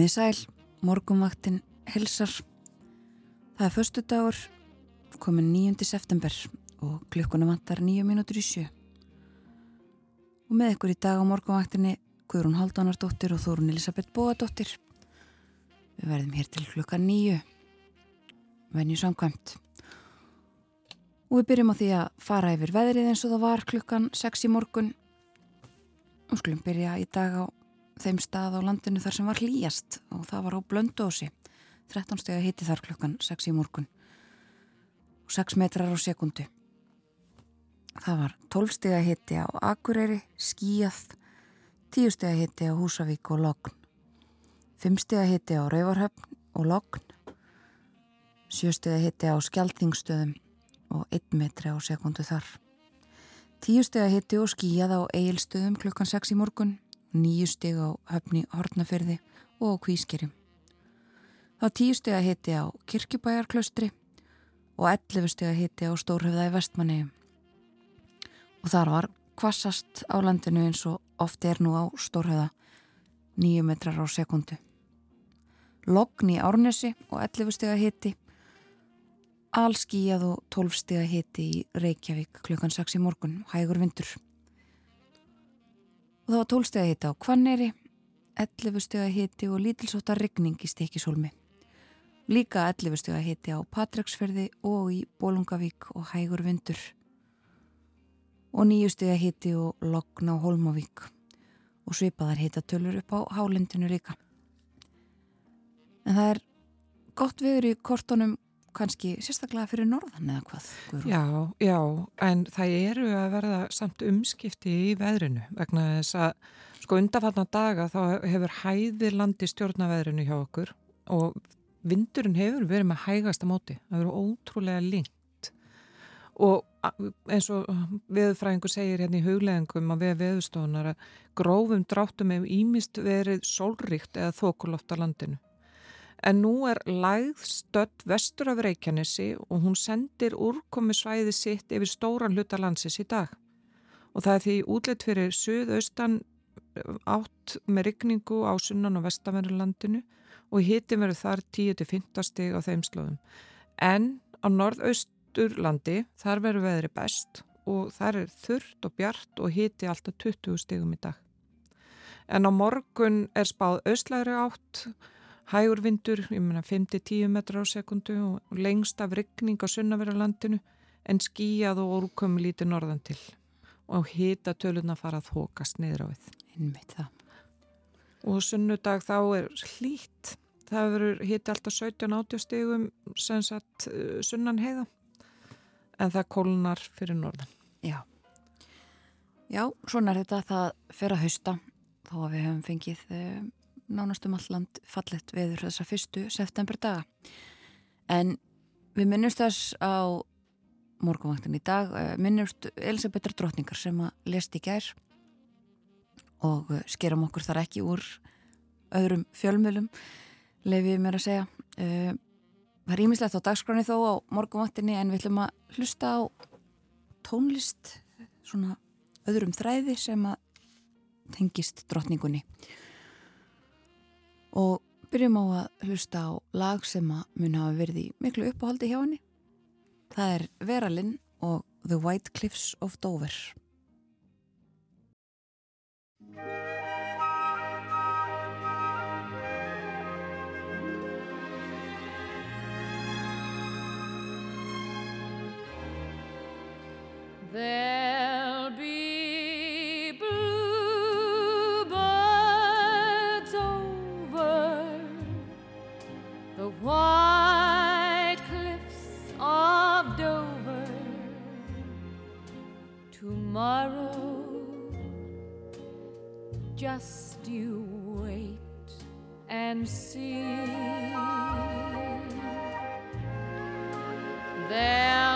Komið sæl, morgumvaktin helsar. Það er förstu dagur, komin 9. september og klukkunum vantar 9 minútur í sjö. Og með ykkur í dag á morgumvaktinni Guðrún Haldánardóttir og Þórun Elisabeth Bóadóttir. Við verðum hér til klukka 9, venju samkvæmt. Og við byrjum á því að fara yfir veðrið eins og það var klukkan 6 í morgun. Og skulum byrja í dag á þeim stað á landinu þar sem var hlýjast og það var á Blöndósi 13 steg að hitti þar klukkan 6 í morgun og 6 metrar á sekundu. Það var 12 steg að hitti á Akureyri, Skíjað 10 steg að hitti á Húsavík og Logn 5 steg að hitti á Rauvarhöfn og Logn 7 steg að hitti á Skjaldþingstöðum og 1 metri á sekundu þar. 10 steg að hitti og Skíjað á Egilstöðum klukkan 6 í morgun nýju steg á höfni Hortnaferði og á Kvískerjum. Þá tíu steg að hiti á Kirkjubæjarklaustri og 11 steg að hiti á Stórhefða í Vestmannegjum. Og þar var kvassast á landinu eins og oft er nú á Stórhefða nýju metrar á sekundu. Logn í Árnesi og 11 steg að hiti Allskíjað og 12 steg að hiti í Reykjavík klukkan 6 í morgun, hægur vindur og það var 12 steg að hita á Kvanneri, 11 steg að hiti og lítilsóta regning í stekisólmi. Líka 11 steg að hiti á Patræksferði og í Bólungavík og Hægur Vindur. Og 9 steg að hiti og Logn á Holmavík og svipaðar hita tölur upp á Hálendinu líka. En það er gott viður í kortunum kannski sérstaklega fyrir norðan eða hvað? Guðrún? Já, já, en það eru að verða samt umskipti í veðrinu vegna þess að sko undanfatna daga þá hefur hæðir landi stjórnaveðrinu hjá okkur og vindurinn hefur verið með hægasta móti, það verið ótrúlega lengt og eins og viðfræðingur segir hérna í hugleðingum að við veðustofunar að grófum dráttum hefur ímist verið sólríkt eða þokulótt á landinu En nú er lægð stödd vestur af Reykjanesi og hún sendir úrkomi svæði sitt yfir stóran hluta landsis í dag. Og það er því útleitt fyrir söðaustan eh, átt með rigningu á sunnan og vestanverðurlandinu og hitti verður þar 10-15 stig á þeim slóðum. En á norðausturlandi þar verður veðri best og þar er þurrt og bjart og hitti alltaf 20 stigum í dag. En á morgun er spáð austlæri átt og hægur vindur, ég menna 5-10 metrar á sekundu og lengst af ryggning á sunnaverðarlandinu en skíjað og orðkomi lítið norðan til og hita tölun að fara að þokast niður á við. Innmitt það. Og sunnudag þá er hlýtt, það verður hiti alltaf 17-80 stegum sem sagt uh, sunnan heiða en það kólunar fyrir norðan. Já. Já, svona er þetta að það fer að hausta þó að við hefum fengið um, nánastum alland fallet veður þessa fyrstu september daga. En við minnumst þess á morgunvaktin í dag, eh, minnumst Elisabethar Drottningar sem að lest í gær og eh, skerum okkur þar ekki úr öðrum fjölmjölum, lefið mér að segja. Eh, það er ímislegt á dagskráni þó á morgunvaktinni en við ætlum að hlusta á tónlist, svona öðrum þræði sem að tengist drottningunni og byrjum á að hlusta á lag sem að mun hafa verið í miklu uppáhaldi hjá henni. Það er Veralinn og The White Cliffs of Dover. There'll be white cliffs of Dover. Tomorrow, just you wait and see. There'll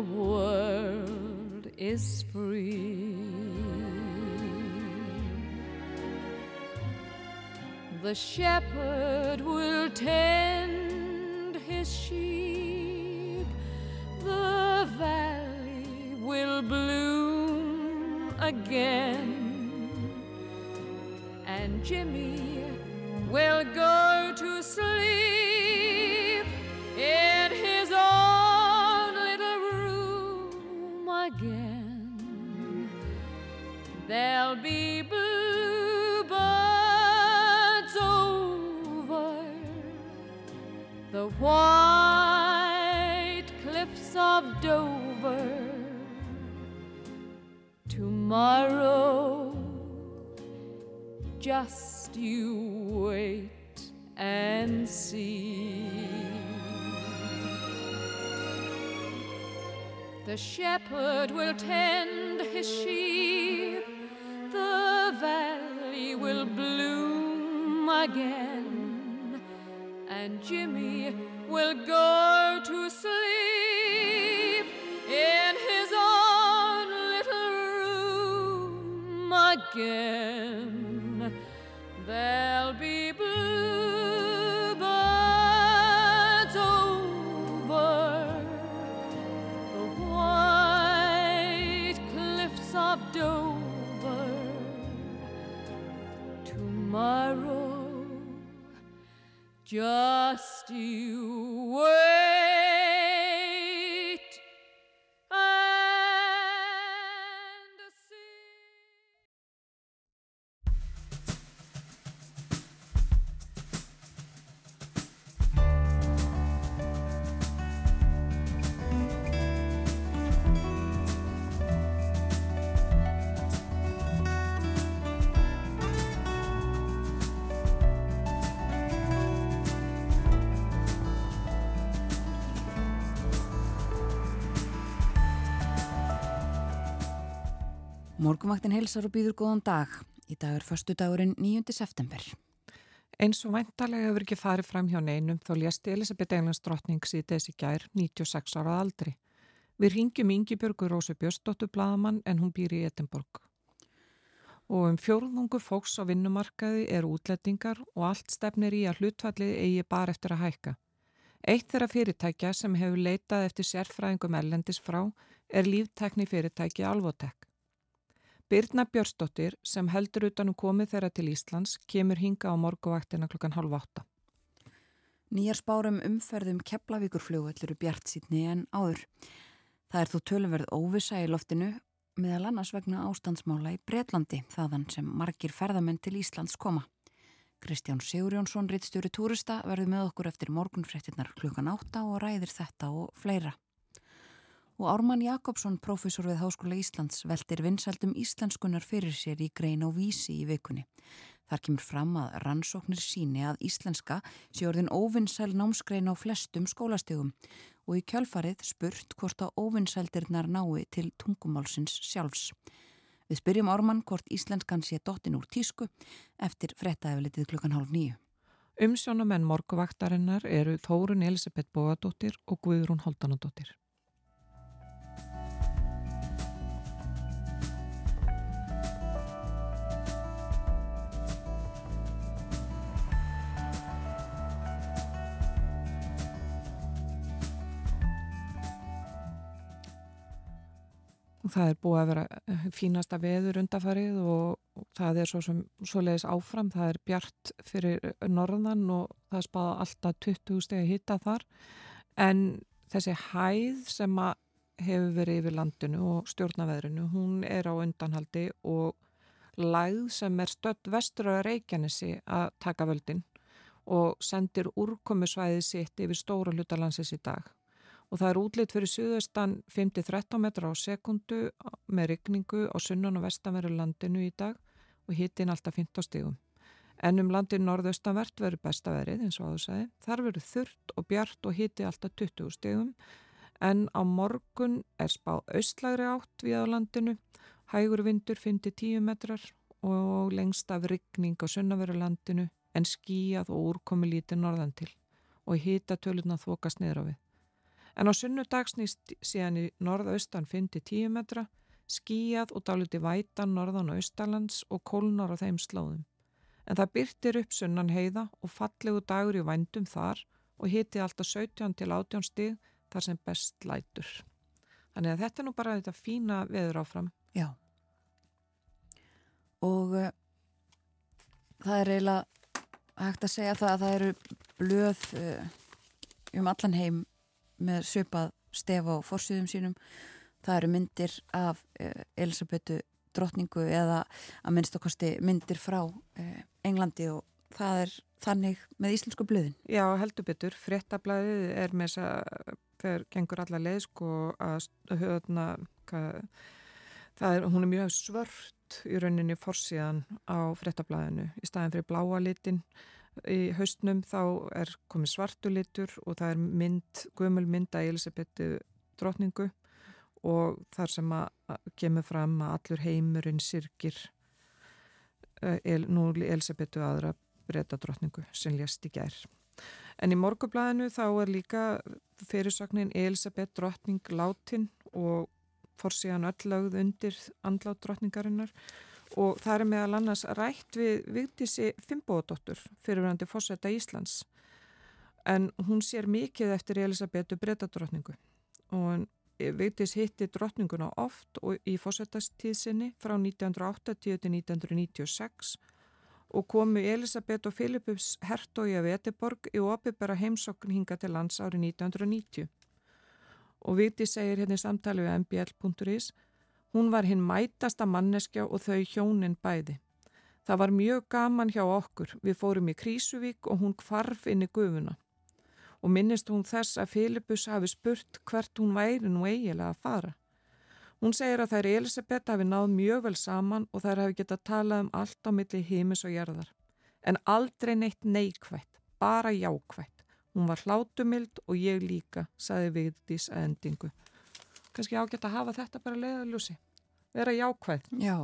the world is free. The shepherd will tend his sheep. The valley will bloom again. And Jimmy will go to sleep the white cliffs of Dover. Tomorrow, just you wait and see. The shepherd will tend his sheep, the valley will bloom again, Jimmy will go to sleep in his own little room again. Morgumvaktin heilsar og býður góðan dag. Í dag er förstu dagurinn 9. september. Eins og væntalega hefur ekki farið fram hjá neinum þó lést Elisabeth Englands drottning síðdeis í gær 96 ára aldri. Við ringjum Ingibjörgu Rósu Björnsdóttur Bladamann en hún býr í Edinborg. Og um fjórðungu fólks á vinnumarkaði eru útlettingar og allt stefnir í að hlutfallið eigi bara eftir að hækka. Eitt þeirra fyrirtækja sem hefur leitað eftir sérfræðingum ellendis frá er líftekni fyrirtæki Alvotek. Birna Björnsdóttir sem heldur utanum komið þeirra til Íslands kemur hinga á morguvaktina klukkan halv átta. Nýjar spárum umferðum Keflavíkurfljóð eru bjart sítni en áður. Það er þó tölumverð óvisa í loftinu meðal annars vegna ástandsmála í Breitlandi þaðan sem margir ferðamenn til Íslands koma. Kristján Sigurjónsson, rittstjóri túrista, verður með okkur eftir morgunfréttinnar klukkan átta og ræðir þetta og fleira. Og Ármann Jakobsson, profesor við Háskóla Íslands, veldir vinsaldum íslenskunar fyrir sér í grein og vísi í vikunni. Þar kemur fram að rannsóknir síni að íslenska sé orðin óvinnsæl námsgrein á flestum skólastegum og í kjálfarið spurt hvort að óvinnsældirnar nái til tungumálsins sjálfs. Við spyrjum Ármann hvort íslenskan sé dottin úr tísku eftir frettaeflitið klukkan hálf nýju. Umsjónamenn morguvaktarinnar eru Þórun Elisabeth Bóadóttir og Guðrún Holdanadóttir. Það er búið að vera eh, fínasta veður undafarið og, og það er svo sem svoleiðis áfram. Það er bjart fyrir norðan og það spáða alltaf 20 steg að hitta þar. En þessi hæð sem að hefur verið yfir landinu og stjórnaveðrinu, hún er á undanhaldi og læð sem er stödd vestur á Reykjanesi að taka völdin og sendir úrkomusvæðið sitt yfir stóra hlutalansis í dag og það er útlitt fyrir suðaustan 5-13 metra á sekundu með rigningu á sunnan og vestanveru landinu í dag og hittin alltaf 15 stígum. En um landin norðaustanvert verður besta verið eins og áður sagði. Þar verður þurrt og bjart og hitti alltaf 20 stígum en á morgun er spáð austlagri átt við á landinu, hægur vindur 5-10 metrar og lengst af rigning á sunnaveru landinu en skíjað og úrkomi lítið norðan til og hitta tölurna þokast niður á við. En á sunnudag snýst síðan í norðaustan 5-10 metra, skíjað og dáliti vætan norðan og austalands og kólnar á þeim slóðum. en það byrtir upp sunnan heiða og fallegu dagur í vændum þar og hiti alltaf 17 til 18 stig þar sem best lætur. Þannig að þetta er nú bara þetta fína veður áfram. Já. Og uh, það er eiginlega hægt að segja það að það eru blöð uh, um allan heim með söpað stef á fórsýðum sínum. Það eru myndir af uh, Elisabetu drottningu eða að minnst okkarsti myndir frá Englandi og það er þannig með íslensku blöðin. Já, heldur betur. Frettablaðið er með þess að þegar gengur alla leið sko að höfðna það er, hún er mjög svört í rauninni fórsíðan á frettablaðinu í staðin fyrir bláa litin í haustnum þá er komið svartu litur og það er mynd, gömul mynd að Elisabetu drotningu og þar sem að kemur fram að allur heimurinn sirkir el, nú Elisabetu aðra breyta drotningu sem lést í gær. En í morgublaðinu þá er líka fyrirsögnin Elisabeth drottning látin og fór síðan öll lögð undir andlát drottningarinnar og það er meðal annars rætt við Vigdísi Fimbóðdóttur fyrirverandi fórsetta Íslands. En hún sér mikið eftir Elisabetu breytadrottningu og Vigdís hitti drottninguna oft og í fórsetastíðsinni frá 1980 til 1996 og komu Elisabeth og Filippus hertói af Eteborg í opibera heimsokn hinga til lands árið 1990. Og Viti segir hérna í samtali við mbl.is Hún var hinn mætasta manneskja og þau hjónin bæði. Það var mjög gaman hjá okkur. Við fórum í Krísuvík og hún kvarf inn í gufuna. Og minnist hún þess að Filippus hafi spurt hvert hún væri nú eigilega að fara. Hún segir að þær Elisabeth hafi náð mjög vel saman og þær hafi getað talað um allt á milli heimis og jarðar. En aldrei neitt neikvætt, bara jákvætt. Hún var hlátumild og ég líka, saði Vigdís að endingu. Kanski ágætt að hafa þetta bara leiðaljósi. Vera jákvætt. Já,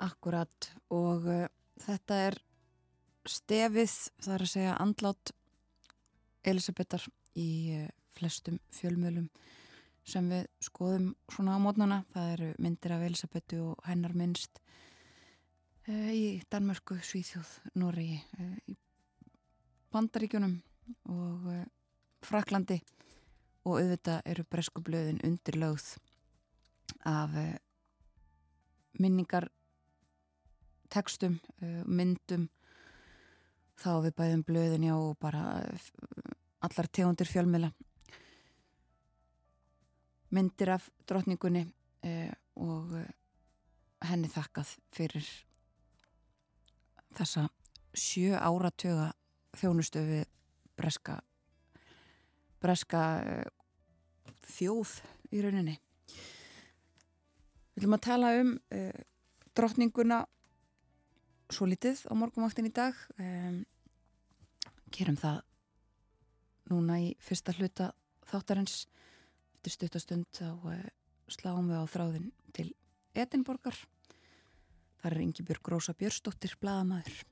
akkurat og uh, þetta er stefið, það er að segja andlát Elisabetar í uh, flestum fjölmjölum sem við skoðum svona á mótnana. Það eru myndir af Elisabetu og hennar minnst uh, í Danmörku, Svíþjóð, Noregi, uh, í Bandaríkjunum og Fraklandi og auðvitað eru breskublöðin undirlögð af minningar tekstum, myndum. Þá við bæðum blöðin já og bara allar tegundir fjölmila myndir af drotningunni eh, og eh, henni þakkað fyrir þessa sjö áratöga þjónustöfi breska breska eh, þjóð í rauninni. Við viljum að tala um eh, drotninguna svo litið á morgumvaktin í dag. Um, gerum það núna í fyrsta hluta þáttarins. Eftir stuttastund þá uh, sláum við á þráðin til Edinborgar. Þar er Ingebjörg Rósa Björnsdóttir bladamæður,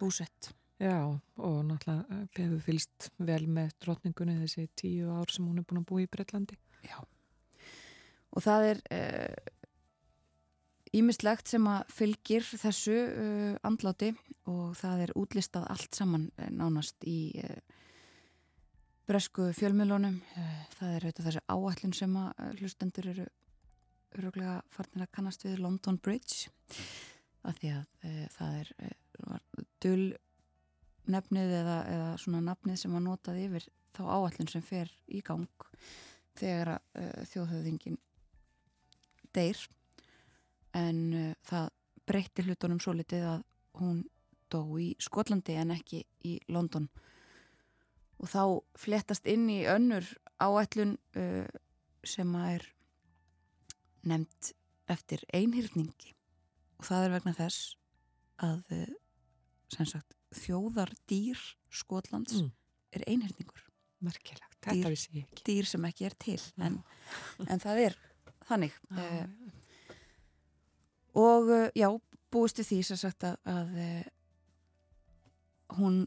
búsett Já, og náttúrulega hefur fylst vel með drotningunni þessi tíu ár sem hún er búin að búa í Breitlandi Já, og það er ímislegt uh, sem að fylgir þessu uh, andláti og það er útlistað allt saman nánast í bresku fjölmjölunum eh, það er auðvitað þessi áallin sem að eh, hlustendur eru öruglega farnir að kannast við London Bridge af því að það er e, dul nefnið eða, eða svona nafnið sem að notað yfir þá áallin sem fer í gang þegar að e, þjóðhauðingin deyr. En það breytti hlutunum svo litið að hún dó í Skotlandi en ekki í London. Og þá flettast inn í önnur áætlun uh, sem að er nefnt eftir einhyrningi. Og það er vegna þess að uh, sagt, þjóðar dýr Skotlands mm. er einhyrningur. Merkilagt, þetta vissi ég ekki. Dýr sem ekki er til en, en það er þannig. Uh, og uh, já, búistu því sem sagt að, að uh, hún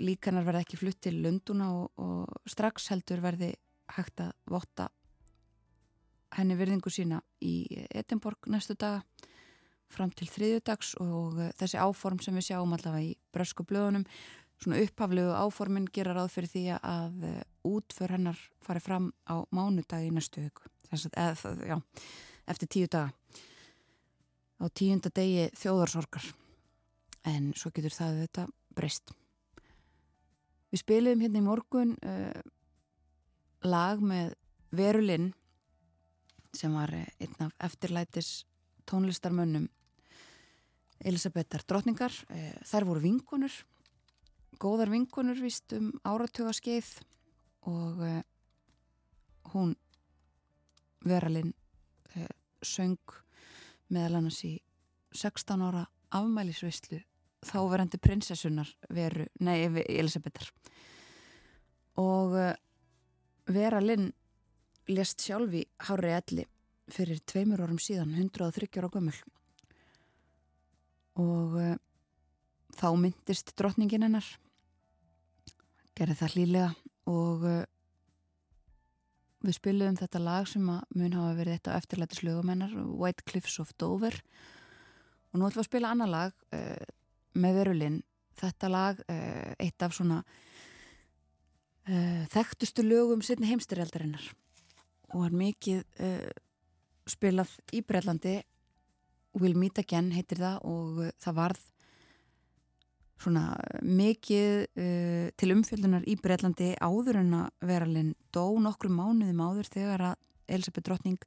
líkanar verði ekki flutt til Lunduna og, og strax heldur verði hægt að votta henni virðingu sína í Edinborg næstu daga fram til þriðjudags og uh, þessi áform sem við sjáum allavega í brösku blöðunum svona upphaflegu áformin gera ráð fyrir því að uh, útför hennar fari fram á mánudag í næstu já, eftir tíu daga. Á tíunda degi þjóðarsorgar. En svo getur það þetta breyst. Við spilum hérna í morgun uh, lag með Verulinn sem var einn af eftirlætis tónlistarmönnum Elisabethar Drottningar uh, þær voru vingunur góðar vingunur vist um áratöga skeið og uh, hún Veralinn uh, söng meðal annars í 16 ára afmælisveislu þáverandi prinsessunar veru, nei, Elisabethar. Og uh, Vera Linn lést sjálf í Hári Elli fyrir tveimur árum síðan 130 ára gömul og uh, þá myndist drotningin hennar gerði það hlýlega og uh, við spilum þetta lag sem að mun hafa verið þetta eftirlæti slögumennar White Cliffs of Dover. Og nú ætlum við að spila annar lag uh, með verulinn þetta lag, eitt af svona þekktustu lögum setni heimstyrjaldarinnar og er mikið spilað í Breitlandi Will Meet Again heitir það og það varð svona mikið uh, til umfjöldunar í Breitlandi áður en að veralinn dó nokkru mánuðum áður þegar að Elisabeth Drottning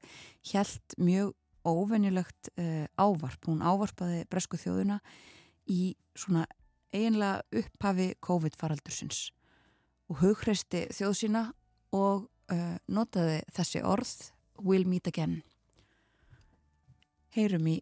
helt mjög óvenjulegt uh, ávarp. Hún ávarpaði bresku þjóðuna í svona eiginlega upphafi COVID-faraldursins og hughreisti þjóð sína og uh, notaði þessi orð We'll meet again. Heyrum í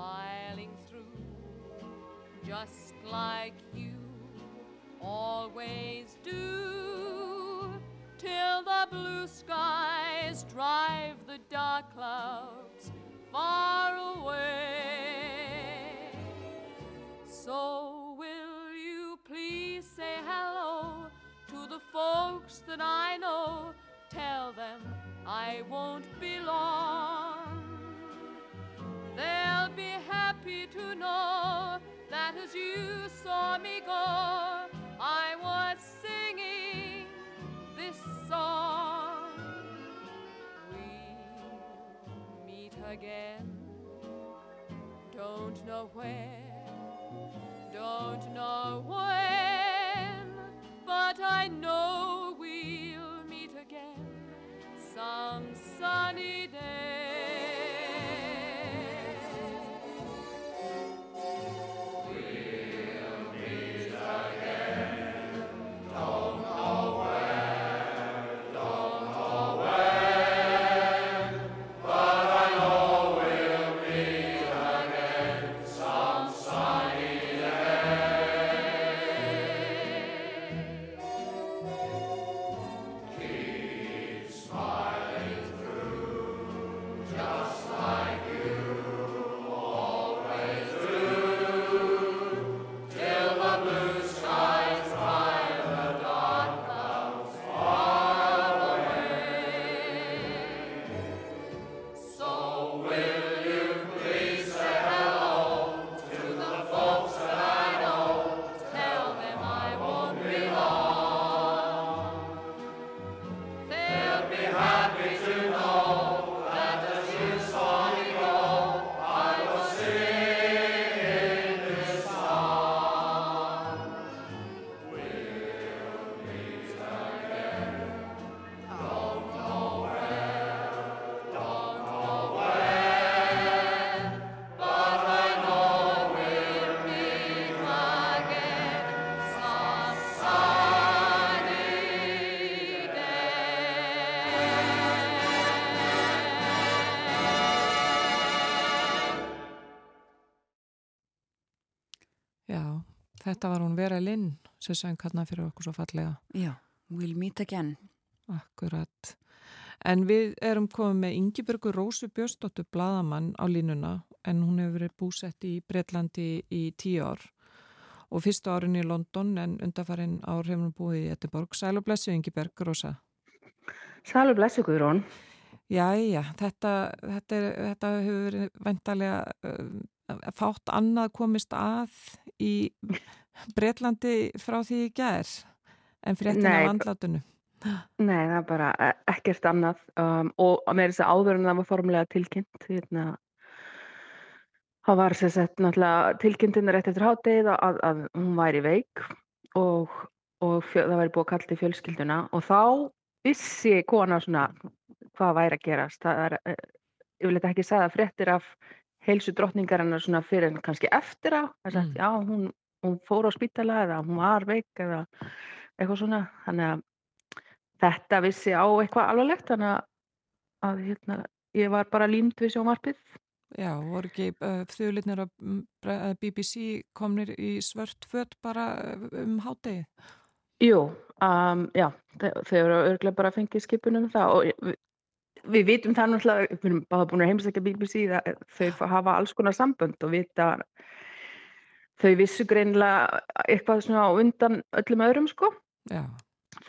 Smiling through, just like you always do, till the blue skies drive the dark clouds far away. So, will you please say hello to the folks that I know? Tell them I won't be long. Be happy to know that as you saw me go, I was singing this song. We'll meet again. Don't know where, don't know when, but I know we'll meet again some sunny day. Þetta var hún Vera Linn sem söng hérna fyrir okkur svo fallega. Já, We'll Meet Again. Akkurat. En við erum komið með Ingibergur Rósu Björnsdóttur Bladamann á línuna en hún hefur verið búsett í Breitlandi í tíu ár og fyrstu árin í London en undarfærin ár hefur hún búið í Etterborg. Sæl og blessu Ingiberg Rósa. Sæl og blessu Guðrún. Jæja, þetta, þetta, er, þetta hefur verið vendalega uh, fátt annað komist að í Breitlandi frá því í gerð en fréttina af andlátunum. Nei, það er bara e, ekkert annað um, og með þess að áður en það var formulega tilkynnt hérna, það var sett tilkynntin rétt eftir háttegið að, að hún væri veik og, og fjö, það væri búið að kalla til fjölskylduna og þá vissi kona svona hvað væri að gerast það er, e, ég vil eitthvað ekki segja fréttir af heilsu drottningarinnar svona fyrir en kannski eftir á það er sagt, mm. já, hún, hún fór á spítala eða hún var veik eða eitthvað svona, þannig að þetta vissi á eitthvað alvarlegt þannig að, að hérna, ég var bara límt við sjónvarpið. Já, voru ekki uh, þjóðlitnir að uh, BBC komnir í svört fött bara um hátegi? Jú, um, já, þau eru örglega bara að fengið skipunum það og við, við vitum það náttúrulega, við erum bara búin að heimsækja BBC, það, þau hafa alls konar sambönd og vita þau vissu greinlega eitthvað svona undan öllum öðrum sko. Já.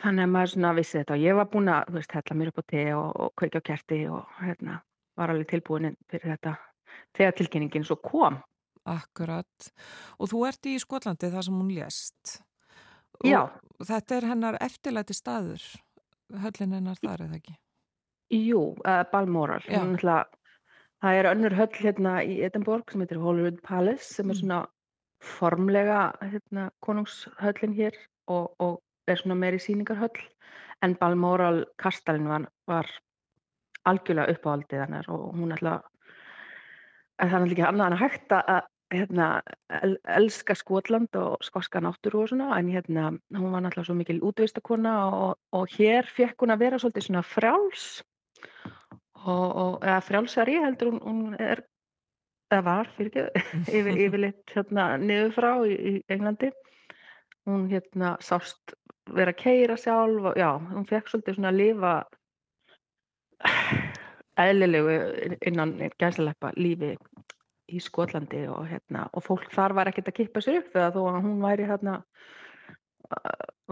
Þannig að maður svona vissi þetta og ég var búin að, þú veist, hella mér upp á te og, og kveikja á kerti og hérna var alveg tilbúin fyrir þetta þegar tilkynningin svo kom. Akkurat. Og þú ert í Skotlandi þar sem hún lést. Og Já. Þetta er hennar eftirlæti staður, höllin hennar þar eða ekki? Jú, uh, Balmoral. Já. Það er önnur höll hérna í Edinborg sem heitir Holyrood Palace sem er svona formlega hérna, konungshöllin hér og, og er svona meiri síningarhöll en Balmoral kastalinn var, var algjörlega uppáhaldið hennar og hún ætla að það er náttúrulega ekki annað en að hægt að hérna, el, elska Skotland og skoska náttúru og svona en hérna hún var náttúrulega svo mikil útvistakona og, og hér fekk hún að vera svolítið svona frjáls og, og eða frjálsari heldur hún, hún er eða var fyrir yfir, yfirleitt hérna niður frá í, í Englandi. Hún hérna sást vera að keira sjálf og já, hún fekk svolítið svona að lifa eðlilegu innan gæslepa lífi í Skotlandi og hérna og fólk þar var ekkert að kippa sér upp þegar þó að hún væri hérna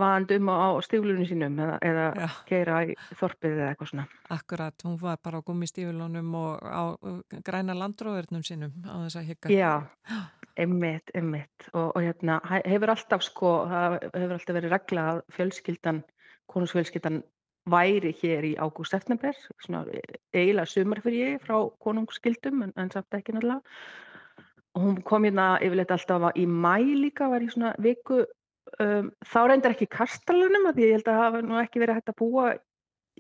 vand um á stíflunum sínum eða, eða keira í þorpið eða eitthvað svona. Akkurat, hún var bara á gummistíflunum og á græna landróðurnum sínum á þess að higga. Já, Einmitt, einmitt og, og hérna hefur alltaf sko, það hefur alltaf verið regla að fjölskyldan, konungsfjölskyldan væri hér í ágúst-september, svona eiginlega sumarfyrir frá konungsskildum en, en samt ekki náttúrulega. Og hún kom hérna yfirleitt alltaf í mæ líka, var í svona viku, um, þá reyndar ekki kastalunum að ég held að hafa nú ekki verið hægt að búa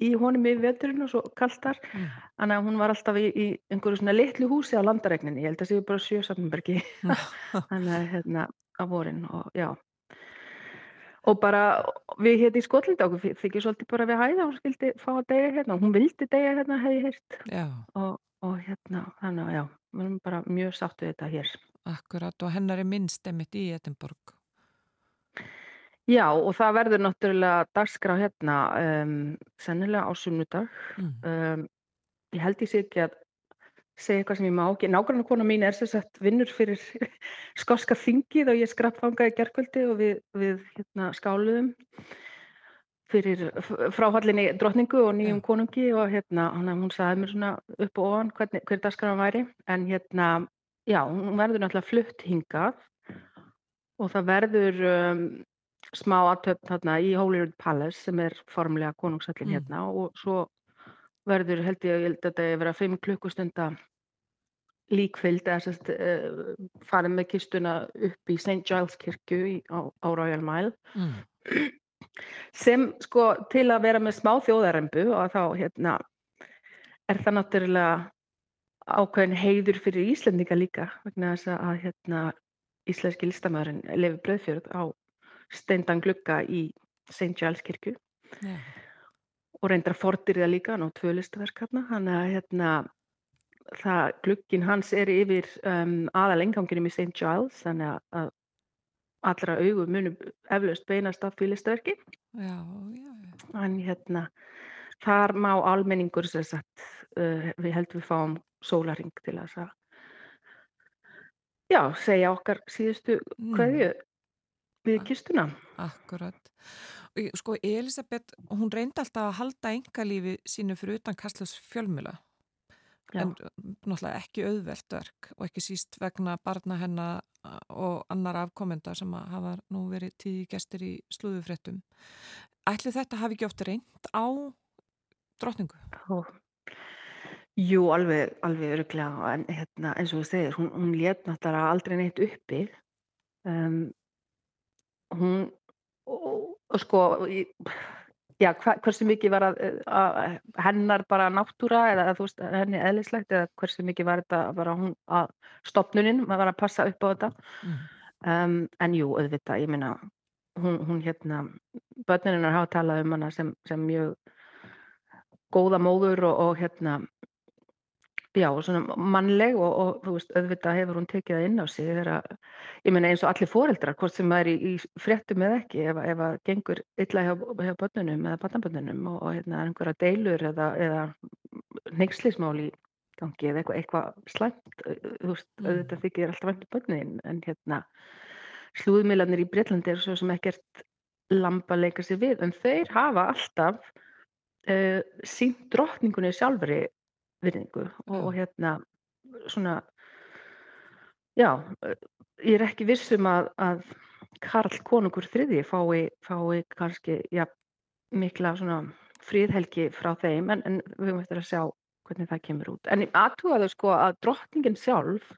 í honum í veturinn og svo kaltar. Mm. þannig að hún var alltaf í, í einhverju svona litlu húsi á landaregninni, ég held að það séu bara sjösarnbergi þannig að hérna á vorin og já. Og bara við hérna í Skotlandi okkur þykir svolítið bara við hæða hún skildi fá að deyja hérna, hún vildi deyja hérna hefði heilt og, og hérna þannig að já, við erum bara mjög sáttu þetta hér. Akkurat og hennar er minnst emitt í Edinborg Já og það verður náttúrulega dagskrá hérna um, sennilega á sunnudag. Mm. Um, ég held ég sé ekki að segja eitthvað sem ég má ekki. Nákvæmlega kona mín er sér sett vinnur fyrir skorska þingið og ég skrappfangaði gerkvöldi og við, við hérna, skáluðum fyrir fráhallinni drotningu og nýjum yeah. konungi og hérna hún sagði mér svona upp og ofan hvernig, hver dagskráðan væri en hérna já, hún verður náttúrulega flutt hingað og það verður um, smá aðtöfn þarna í Holyrood Palace sem er formlega konungsallin mm. hérna og svo verður held ég, að þetta er verið að 5 klukkustunda líkfylgd eða sérst uh, farið með kistuna upp í St. Giles kirkju í, á, á Royal Mile mm. sem sko til að vera með smá þjóðarembu og þá hérna er það náttúrulega ákveðin heiður fyrir Íslandika líka vegna þess að hérna íslenski listamæðurinn Levi Bröðfjörð á steindan glugga í St. Giles kirkju yeah. og reyndar fordir það líka ná tvö listaverk hérna þannig að hérna það, glugginn hans er yfir um, aðal enganginum í St. Giles þannig að allra augu munum eflaust beinast af já. En hérna, þar má almenningur sem sagt, uh, við heldum við fáum sólaring til að já, segja okkar síðustu Mm. Við kistuna. Akkurat. Sko, Elisabeth, hún reyndi alltaf að halda engalífi sínu fyrir utan Kastljós fjölmjöla. En náttúrulega ekki auðvelt verk og ekki síst vegna barna hennar og annar afkomenda sem hafa nú verið tíði gestir í slúðufréttum. Ætli þetta hafi ekki oft reynd á drottningu? Og, jú, alveg, alveg öruglega, en hérna, eins og þú segir, hún, hún lét náttúrulega aldrei neitt uppi. Um, hún, og, og sko, í, já, hva, hversu mikið var að, að hennar bara náttúra eða veist, henni eðlislegt eða hversu mikið var þetta bara hún að stopnunin, maður var að passa upp á þetta. Mm. Um, en jú, auðvitað, ég meina, hún, hún hérna, börninina hafa talað um hana sem, sem mjög góða móður og, og hérna, já, svona mannleg og, og þú veist, auðvitað hefur hún tekið það inn á sig þegar að, ég meina eins og allir foreldrar, hvort sem það er í, í fréttum eða ekki, ef, ef að gengur illa hjá, hjá börnunum eða barnabörnunum og, og hérna er einhverja deilur eða, eða neykslismál í gangi eða eitthvað, eitthvað slæmt, þú veist, Mm. auðvitað þykir alltaf vænt um börnin, en hérna, slúðmiðlarnir í Breitlandi eru svo sem ekkert lamba leika sér við, en þeir hafa alltaf uh, sínt drottningunni sjálfri virðingu og, Já. og hérna svona já, ég er ekki viss um að, að Karl konungur þriði fái, fái kannski ja, mikla svona fríðhelgi frá þeim en, en við höfum eftir að sjá hvernig það kemur út. En aðtúaðu sko að drottningin sjálf,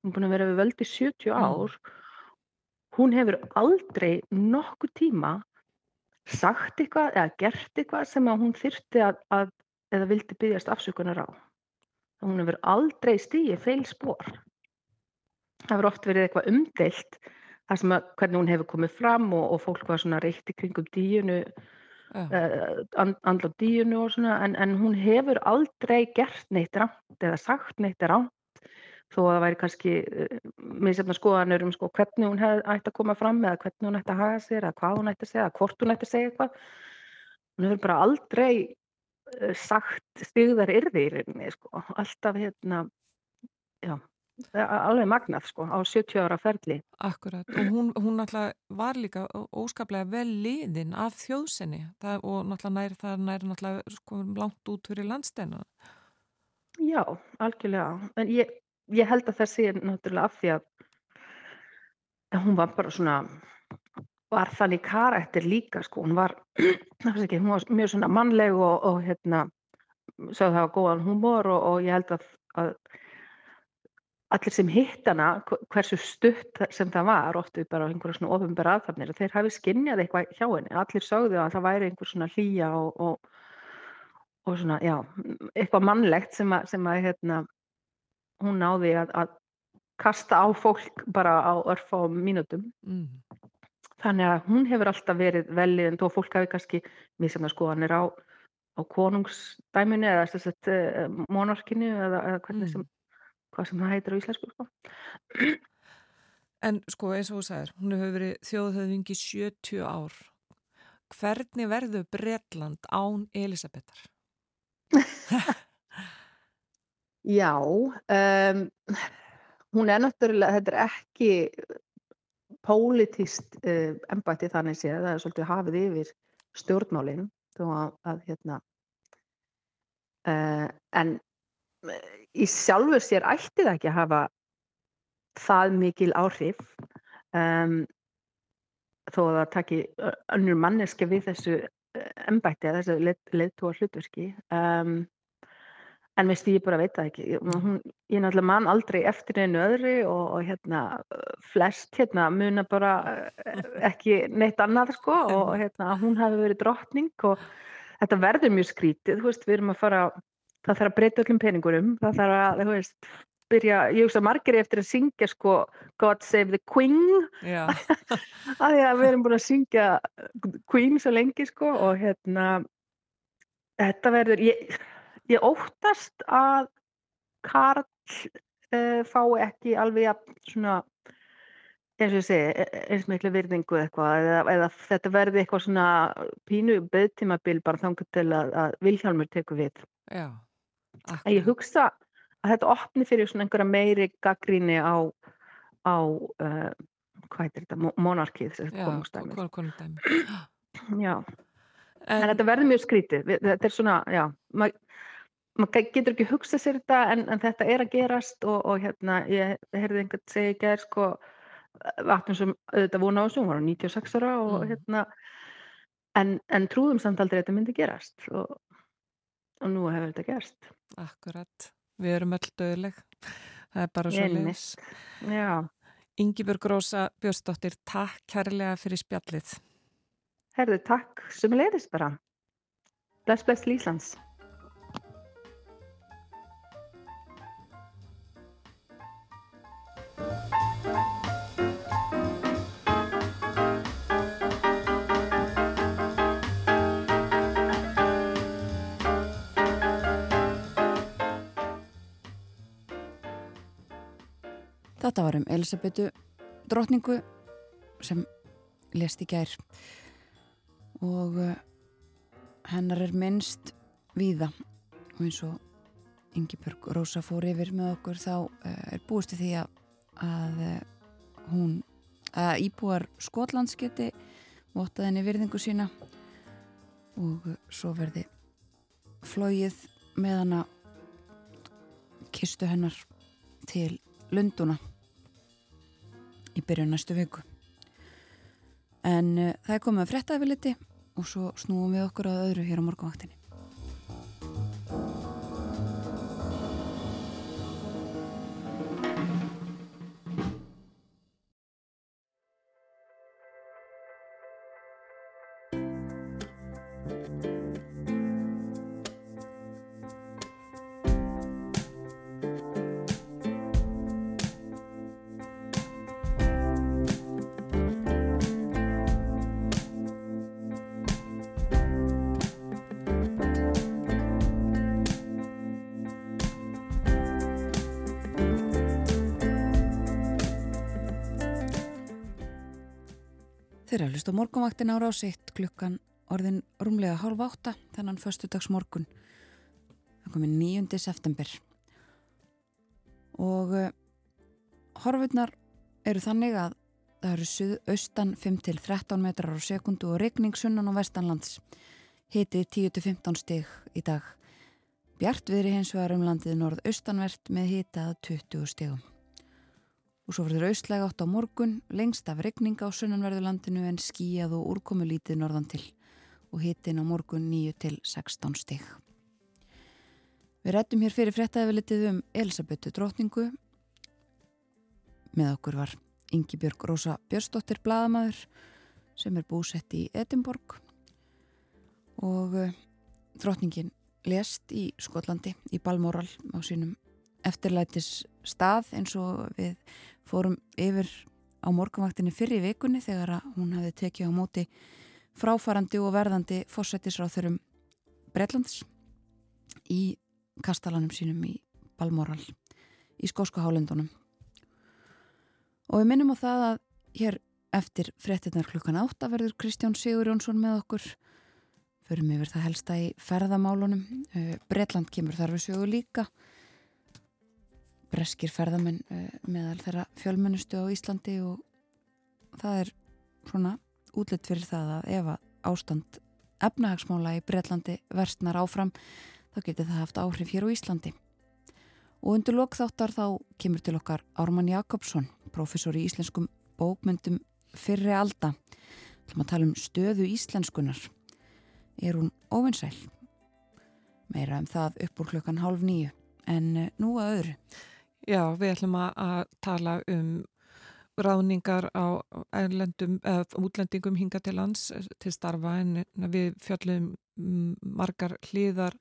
hún er búin að vera við völdi 70 Mm. ár, hún hefur aldrei nokkuð tíma sagt eitthvað eða gert eitthvað sem að hún þyrfti að, að eða vildi byggjast afsökunar á. Hún hefur aldrei stíið feil spór. Það hefur oft verið eitthvað umdeilt þar sem að hvernig hún hefur komið fram og, og fólk var svona reykt í kringum díunu, Já, uh, and, andla díunu og svona en, en hún hefur aldrei gert neitt rámt eða sagt neitt rámt þó að það væri kannski uh, misjafna skoðanur um sko, hvernig hún hef, ætti að koma fram eða hvernig hún ætti að haga sér eða hvað hún ætti að segja, eða hvort hún ætti að segja eitthvað. Hún hefur bara aldrei uh, sagt stigðar yrði í rauninni, sko. alltaf hérna, já, alveg magnað sko, á 70 ára ferli. akkurat. Og hún, hún náttúrulega var líka óskaplega vel liðin af þjóðsenni það, og náttúrulega nær, það nær náttúrulega sko, langt út fyrir landsteina. Já, algjörlega. En ég, ég held að það sé náttúrulega af því að hún var bara svona, var þannig karakter líka, sko. Hún var, ekki, hún var mjög svona mannleg og, og hérna, sagði það var góðan húmor og, og ég held að, að allir sem hitt hana, hv- hversu stutt sem það var, oft við bara einhverja svona ofinbæra aðþafnir, þeir hafi skinnjað eitthvað hjá henni. Allir sögðu að það væri einhver svona hlýja og, og, og svona, já, eitthvað mannlegt sem að, sem að hérna, hún náði að, að kasta á fólk bara á örfa og mínútum. Mm. Þannig að hún hefur alltaf verið velið en þó fólk hafi kannski misjafna skoðanir á, á konungsdæminu eða þess að monarkinu eða, eða hvernig Mm. sem, hvað sem það heitir á íslensku. Sko. En sko eins og þú sagðir, hún hefur verið þjóðhöfðingi 70 ár. Hvernig verður Bretland án Elisabetar? Já, um, hún er náttúrulega, þetta er ekki pólitíst uh, embætti þannig séð, það er svolítið hafið yfir stjórnmálinn hérna uh, en uh, í sjálfur sér ætti það ekki að hafa það mikil áhrif um, þó að það taki önnur manneski við þessu embætti þessu leiðtúa hlutverki um, en veist ég bara veit það ekki. Ég, hún, ég náttúrulega man aldrei eftir einu öðru og, og hérna flest hérna muna bara eh, ekki neitt annað sko og hérna hún hafi verið drottning og þetta verður mjög skrítið, þú veist, við erum að fara það þarf að breyta öllum peningurum það þarf að, þú veist, byrja ég hugsa margir eftir að syngja sko God Save the Queen. Að því að við erum búin að syngja Queen svo lengi sko og hérna þetta verður ég, ég óttast að Karl uh, fái ekki alveg svona eins og ég segi, e, e, eins miklu virðingu eitthvað eða, eða þetta verði eitthvað svona pínu beðtímabil bara þangur til að, að Vilhjálmur tekur við. Já, akkurat. Ég hugsa að þetta opni fyrir svona einhverja meiri gaggríni á, á uh, hvað heitir þetta, monarkið, konungstæmi. Já, en, en þetta verður mjög skrítið, þetta er svona, já, maður maður getur ekki hugsað sér þetta en, en þetta er að gerast og, og hérna ég heyrði einhvern segja að sko vatnum sem auðvitað vona á þessu, hún var á 96 ára og mm. hérna en, en trúðum samt aldrei þetta myndi gerast og, og nú hefur þetta gerst. Akkurat, við erum öll döðleg það er bara svo leis Yngibjörg Rósa Björnsdóttir, takk kærlega fyrir spjallið. Herðu, takk. Sem leiðist bara. Bless, bless Líslands Þetta var um Elisabetu drotningu sem lest í gær. Og uh, hennar er minnst víða. Og eins og Yngibjörg Rósa fór yfir með okkur þá uh, er búist því að, að uh, hún að íbúar Skotlands geti votað henni virðingu sína. Og svo verði flóið með hana kistu hennar til Lunduna í byrjun næstu viku. En uh, það er komið að fretta yfir liti og svo snúum við okkur að öðru hér á morgunvaktinni. Að hlusta morgunvaktin ára á sitt klukkan orðin rúmlega hálf átta þennan förstudags morgun. Það komi 9. september. Og uh, horfurnar eru þannig að það eru suðaustan 5-13 metrar á sekundu og regning sunnan og vestanlands. Hitið 10-15 stig í dag. Bjart viðri hins vegar um landið norðaustanvert með hitað 20 stigum og svo verður austlæg átt á morgun, lengst af regning á sunnanverðulandinu en skíjað og úrkomu lítið norðan til og hitin á morgun 9 til 16 stig. Við rættum hér fyrir frettæðvelitið um Elisabetu drotningu. Með okkur var Ingi Björg Rósa Björnsdóttir Bladamæður sem er búsett í Edinborg og uh, drotningin lest í Skotlandi í Balmoral á sínum eftirlætis stað eins og við fórum yfir á morgunvaktinni fyrir vikunni þegar hún hafi tekið á móti fráfarandi og verðandi fósættisráþurum Breitlands í kastalanum sínum í Balmoral í skósku hálendunum. Og við minnum á það að hér eftir frettinnar klukkan átta verður Kristján Sigur Jónsson með okkur. Förum yfir það helsta í ferðamálunum. Eh, Breitland kemur þar við sögu líka breskir ferðamenn uh, meðal þeirra fjölmennustu á Íslandi og það er svona útlitt fyrir það að ef að ástand efnahagsmála í Breitlandi verstnar áfram þá getur það haft áhrif hér á Íslandi. Og undir lokþáttar þá kemur til okkar Ármann Jakobsson, professor í íslenskum bókmyndum fyrri alda. Það maður tala um stöðu íslenskunar. Er hún ofinsæl? Meira um það upp úr klukkan hálf nýju en eh, nú að öðru. Já, við ætlum að tala um ráningar á erlendum, útlendingum hinga til lands eh, til starfa en við fjöllum margar hlýðar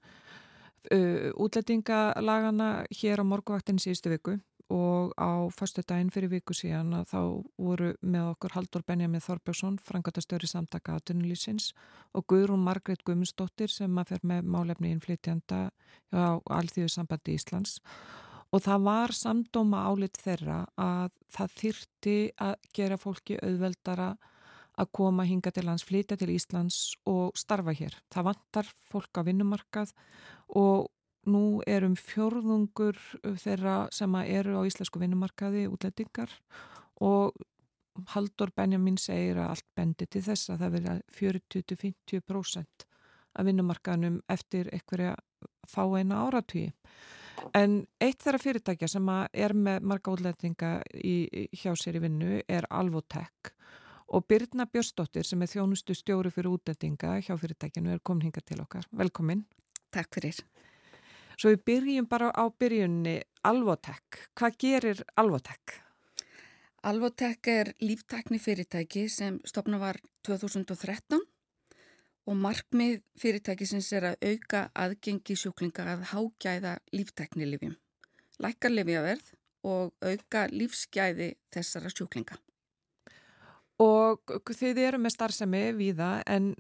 uh, útlendingalagana hér á morguvaktin síðustu viku og á fastu daginn fyrir viku síðan að þá voru með okkur Haldur Benjamin Þorbjörnsson, frangatastöri samtaka aðtunulísins og Guðrún Margret Guðmundsdóttir sem að fer með málefni innflytjanda á Alþjóðu sambandi Íslands og það var samdóma álit þeirra að það þyrti að gera fólki auðveldara að koma hinga til lands, flytja til Íslands og starfa hér. Það vantar fólk á vinnumarkað og nú erum fjörðungur þeirra sem eru á íslensku vinnumarkaði útlendingar og Haldur Benjamin segir að allt bendi til þess að það verða 40-50% af vinnumarkaðnum eftir einhverja fá eina áratvíi. En eitt þeirra fyrirtækja sem er með marga útlendinga í, hjá sér í vinnu er Alvotech og Birna Björnsdóttir sem er þjónustu stjóri fyrir útlendinga hjá fyrirtækinu er komin hinga til okkar. Velkomin. Takk fyrir. Svo við byrjum bara á byrjunni Alvotech. Hvað gerir Alvotech? Alvotech er líftekni fyrirtæki sem stopna var 2013 og markmið fyrirtækisins er að auka aðgengi sjúklinga að hágæða lífteknilifjum, lækka lifjaverð og auka lífsgæði þessara sjúklinga. Og þið eru með starfsemi viða en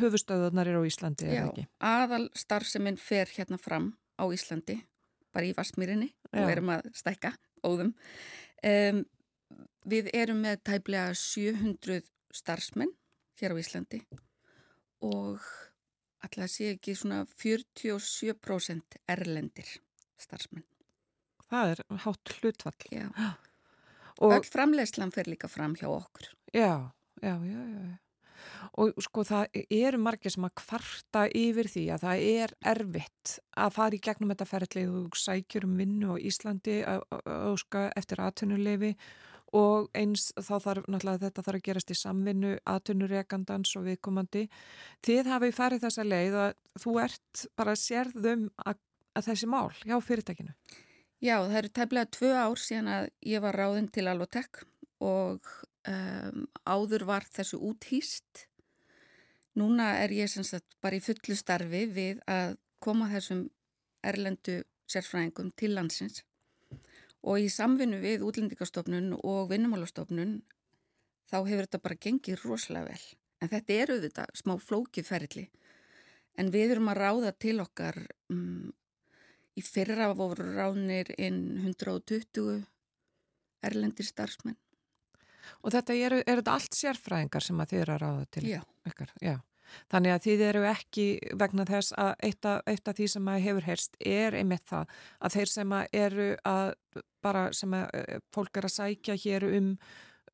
höfustöðunar eru á Íslandi, er það ekki? Já, aðal starfsemin fer hérna fram á Íslandi, bara í Varsmýrinni og erum að stækka óðum. Um, við erum með tæplega 700 starfsmenn hér á Íslandi og alltaf sé ekki svona 47% erlendir starfsmenn. Það er hátt hlutfall. Já. Og Öll framlegslan fer líka fram hjá okkur. Já, já, já, já. Og sko það eru margir sem að kvarta yfir því að það er erfitt að fara í gegnum þetta ferðlið og sækjur um vinnu á Íslandi eftir aðtunulefi og eins þá þarf náttúrulega þetta þarf að gerast í samvinnu aðtunurekandans og viðkomandi. Þið hafið farið þessa leið að þú ert bara sérðum að, að þessi mál hjá fyrirtækinu. Já, það eru tæmlega tvö ár síðan að ég var ráðinn til Alvotek og um, áður var þessu úthýst. Núna er ég sem sagt bara í fullu starfi við að koma þessum erlendu sérfræðingum til landsins og í samvinnu við útlendingastofnun og vinnumálastofnun þá hefur þetta bara gengið rosalega vel. En þetta eru þetta smá flókið ferli. En við erum að ráða til okkar um, í fyrra voru ránir inn 120 erlendir starfsmenn. Og þetta eru, er þetta allt sérfræðingar sem að þið eru að ráða til Já. ykkar? Já. Þannig að þið eru ekki vegna þess að eitt af, eitt af því sem að hefur heyrst er einmitt það að þeir sem að eru að bara sem að eh, fólk er að sækja hér um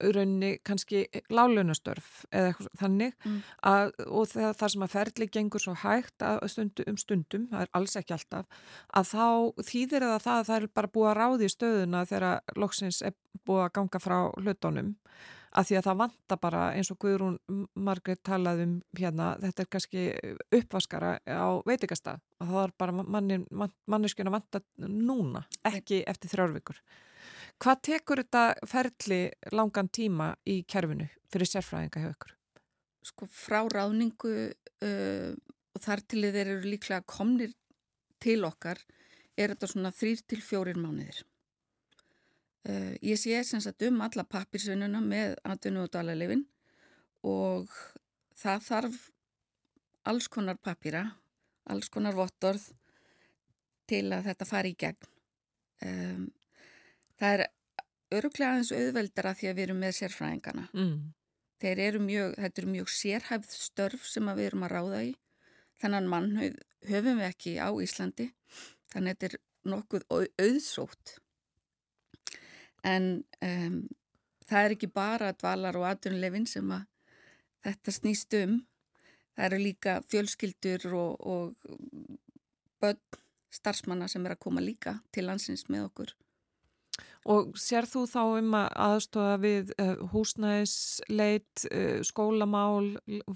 raunni kannski lálunastörf eða eitthvað þannig mm. að, og það, það sem að ferli gengur svo hægt stundum, um stundum, það er alls ekki alltaf að þá þýðir það að það er bara búið að ráði í stöðuna þegar loksins er búið að ganga frá hlutónum að því að það vanta bara eins og Guðrún Margreit talaði um hérna, þetta er kannski uppvaskara á veitikasta og það er bara mannin, man, manneskjuna vanta núna, ekki eftir þrjárvíkur. Hvað tekur þetta ferli langan tíma í kerfinu fyrir sérfræðinga hjá ykkur? Sko frá ráningu uh, og þar til þeir eru líklega komnir til okkar er þetta svona þrýr til fjórir mánuðir. Uh, ég sé sem sagt um alla pappirsvinnuna með atvinnu og dalalefin og það þarf alls konar pappira, alls konar vottorð til að þetta fari í gegn. Um, það er öruglega aðeins auðveldara því að við erum með sérfræðingana. Mm. Þeir eru mjög, þetta eru mjög sérhæfð störf sem við erum að ráða í. Þannig mann höfum við ekki á Íslandi, þannig að þetta er nokkuð auðsótt en um, það er ekki bara dvalar og aðdunleifin sem að þetta snýst um það eru líka fjölskyldur og, og börn starfsmanna sem er að koma líka til landsins með okkur Og sér þú þá um að aðstofa við uh, húsnæðisleit, uh, skólamál,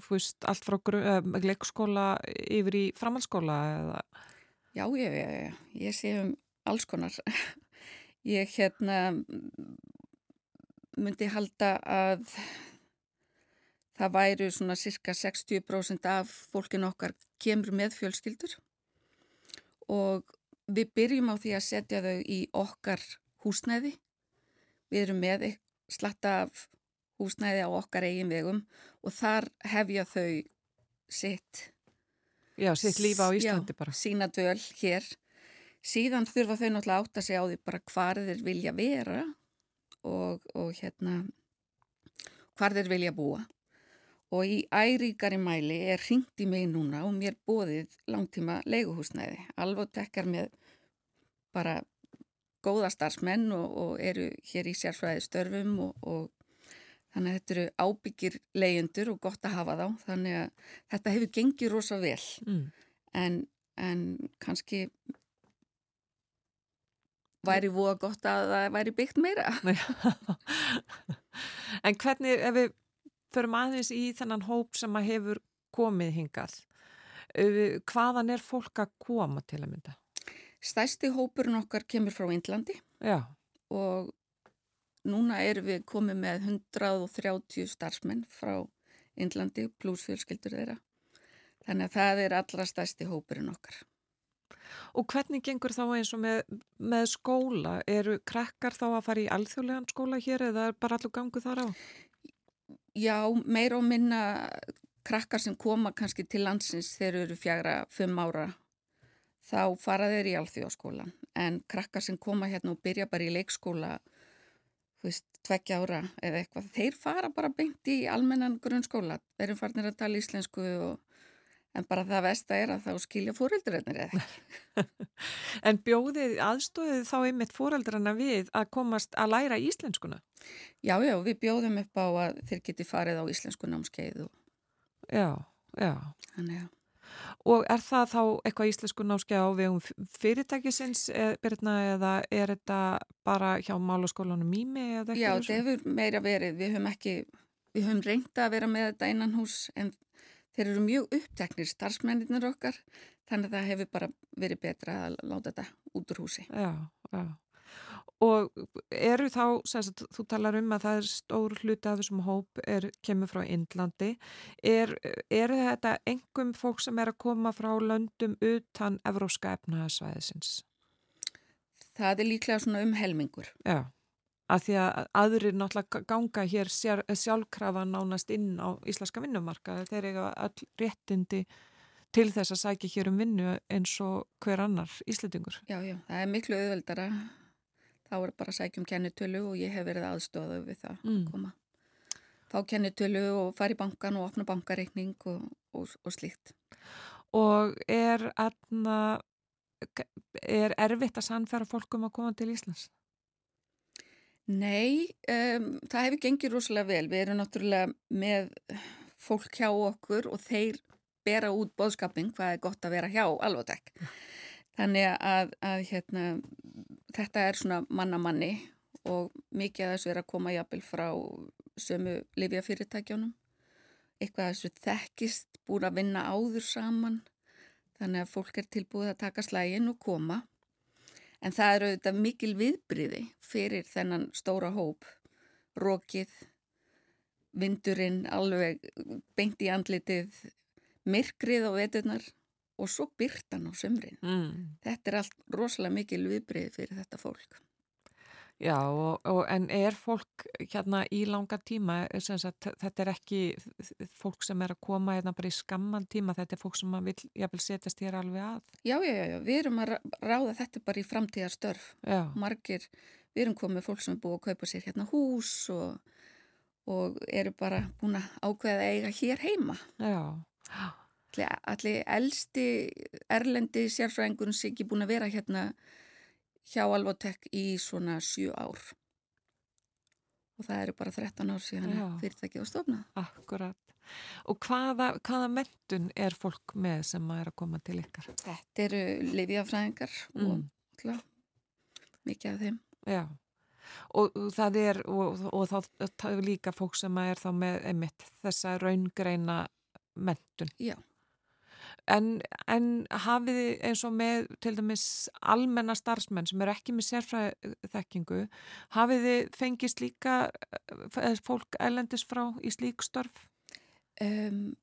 fyrst, allt frá uh, leikskóla yfir í framhaldsskóla? Eða? Já, ég, ég, ég sé um alls konar Ég hérna myndi halda að það væru svona cirka 60% af fólkin okkar kemur með fjölskyldur og við byrjum á því að setja þau í okkar húsnæði. Við erum með slatta af húsnæði á okkar eigin vegum og þar hefja þau sitt Já, sitt lífa á Íslandi já, bara. Sína döl hér síðan þurfa þau náttúrulega átt að segja á því bara hvar þeir vilja vera og, og hérna hvar þeir vilja búa og í æríkari mæli er ringt í mig núna og mér bóðið langtíma leiguhúsnæði. Alveg tekkar með bara góða starfsmenn og, og eru hér í sérfræði störfum og, og þannig að þetta eru ábyggir leyendur og gott að hafa þá. Þannig að þetta hefur gengið rosa vel mm. en, en kannski væri voða gott að það væri byggt meira. en hvernig ef við förum aðeins í þennan hóp sem að hefur komið hingað. Hvaðan er fólk að koma til að mynda? Stæsti hópurinn okkar kemur frá Índlandi Já. og núna erum við komið með 130 starfsmenn frá Índlandi pluss fjölskyldur þeirra. Þannig að það er allra stæsti hópurinn okkar. Og hvernig gengur þá eins og með, með skóla? Eru krakkar þá að fara í alþjóðlegan skóla hér eða er bara allur gangu þar á? Já, meira og minna krakkar sem koma kannski til landsins þegar eru fjagra, fimm ára þá fara þeir í alþjóðskólan en krakkar sem koma hérna og byrja bara í leikskóla þú veist, tveggja ára eða eitthvað, þeir fara bara beint í almennan grunnskóla, þeir eru farnir að tala íslensku og en bara það vest að er að þá skilja fóröldurinnir eða ekki. en bjóðið aðstóðið þá einmitt fóröldrarna við að komast að læra íslenskuna? Já, já, við bjóðum upp á að þeir geti farið á íslensku námskeið. Og... Já, já. Þannig að. Og er það þá eitthvað íslensku námskeið á vegum fyrirtækisins Birna, eða er þetta bara hjá málaskólanum Mými? Já, þetta hefur meira verið. Við höfum ekki, við höfum reynda að vera með þetta innan hús en þeir eru mjög uppteknir starfsmenninir okkar þannig að það hefur bara verið betra að láta þetta út úr húsi. Já, já. Og eru þá, sagt, þú talar um að það er stór hluti af þessum hóp er, kemur frá Indlandi, er, er þetta engum fólk sem er að koma frá löndum utan evróska efnaðasvæðisins? Það er líklega svona um helmingur. Já að því að aðrir náttúrulega ganga hér sjálfkrafa nánast inn á íslenska vinnumarka þeir eiga all réttindi til þess að sækja hér um vinnu eins og hver annar íslendingur. Já, já, það er miklu auðveldara þá er bara að sækja um kennitölu og ég hef verið aðstofað við það mm. að koma. Fá kennitölu og fara í bankan og opna bankareikning og, og, og slíkt. Og er, aðna, er erfitt að sannfæra fólkum að koma til Íslands? Nei, um, það hefur gengið rosalega vel. Við erum náttúrulega með fólk hjá okkur og þeir bera út bóðskapin hvað er gott að vera hjá alvotek. Þannig að, að hérna, þetta er svona mannamanni og mikið af þessu er að koma jafnvel frá sömu livjafyrirtækjónum. Eitthvað þessu þekkist, búin að vinna áður saman. Þannig að fólk er tilbúið að taka slægin og koma. En það eru auðvitað mikil viðbriði fyrir þennan stóra hóp, rókið, vindurinn, alveg beint í andlitið, myrkrið á veturnar og svo byrtan á sömrin. Mm. Þetta er allt rosalega mikil viðbriði fyrir þetta fólk. Já, og, og, en er fólk hérna í langa tíma, sagt, þetta er ekki fólk sem er að koma hérna bara í skamman tíma, þetta er fólk sem vil jáfnvel setjast hér alveg að? Já, já, já, við erum að ráða þetta bara í framtíðarstörf. Já. Margir, við erum komið fólk sem er búið að kaupa sér hérna hús og, og eru bara búin að ákveða eiga hér heima. Já. Allir elsti erlendi sérfræðingun sem ekki búin að vera hérna hjá Alvotek í svona 7 ár og það eru bara 13 ár síðan Já. fyrirtækið á stofna. Akkurat. Og hvaða, hvaða mentun er fólk með sem er að koma til ykkar? Þetta eru lifiafræðingar mm. og klá, mikið af þeim. Já, og, og það er, og, og þá er líka fólk sem er þá með einmitt þessa raungreina mentun. Já. En, en hafið þið eins og með til dæmis almenna starfsmenn sem eru ekki með sérfræðþekkingu, hafið þið fengist líka eh, fólk ælendis frá í slík störf? Um,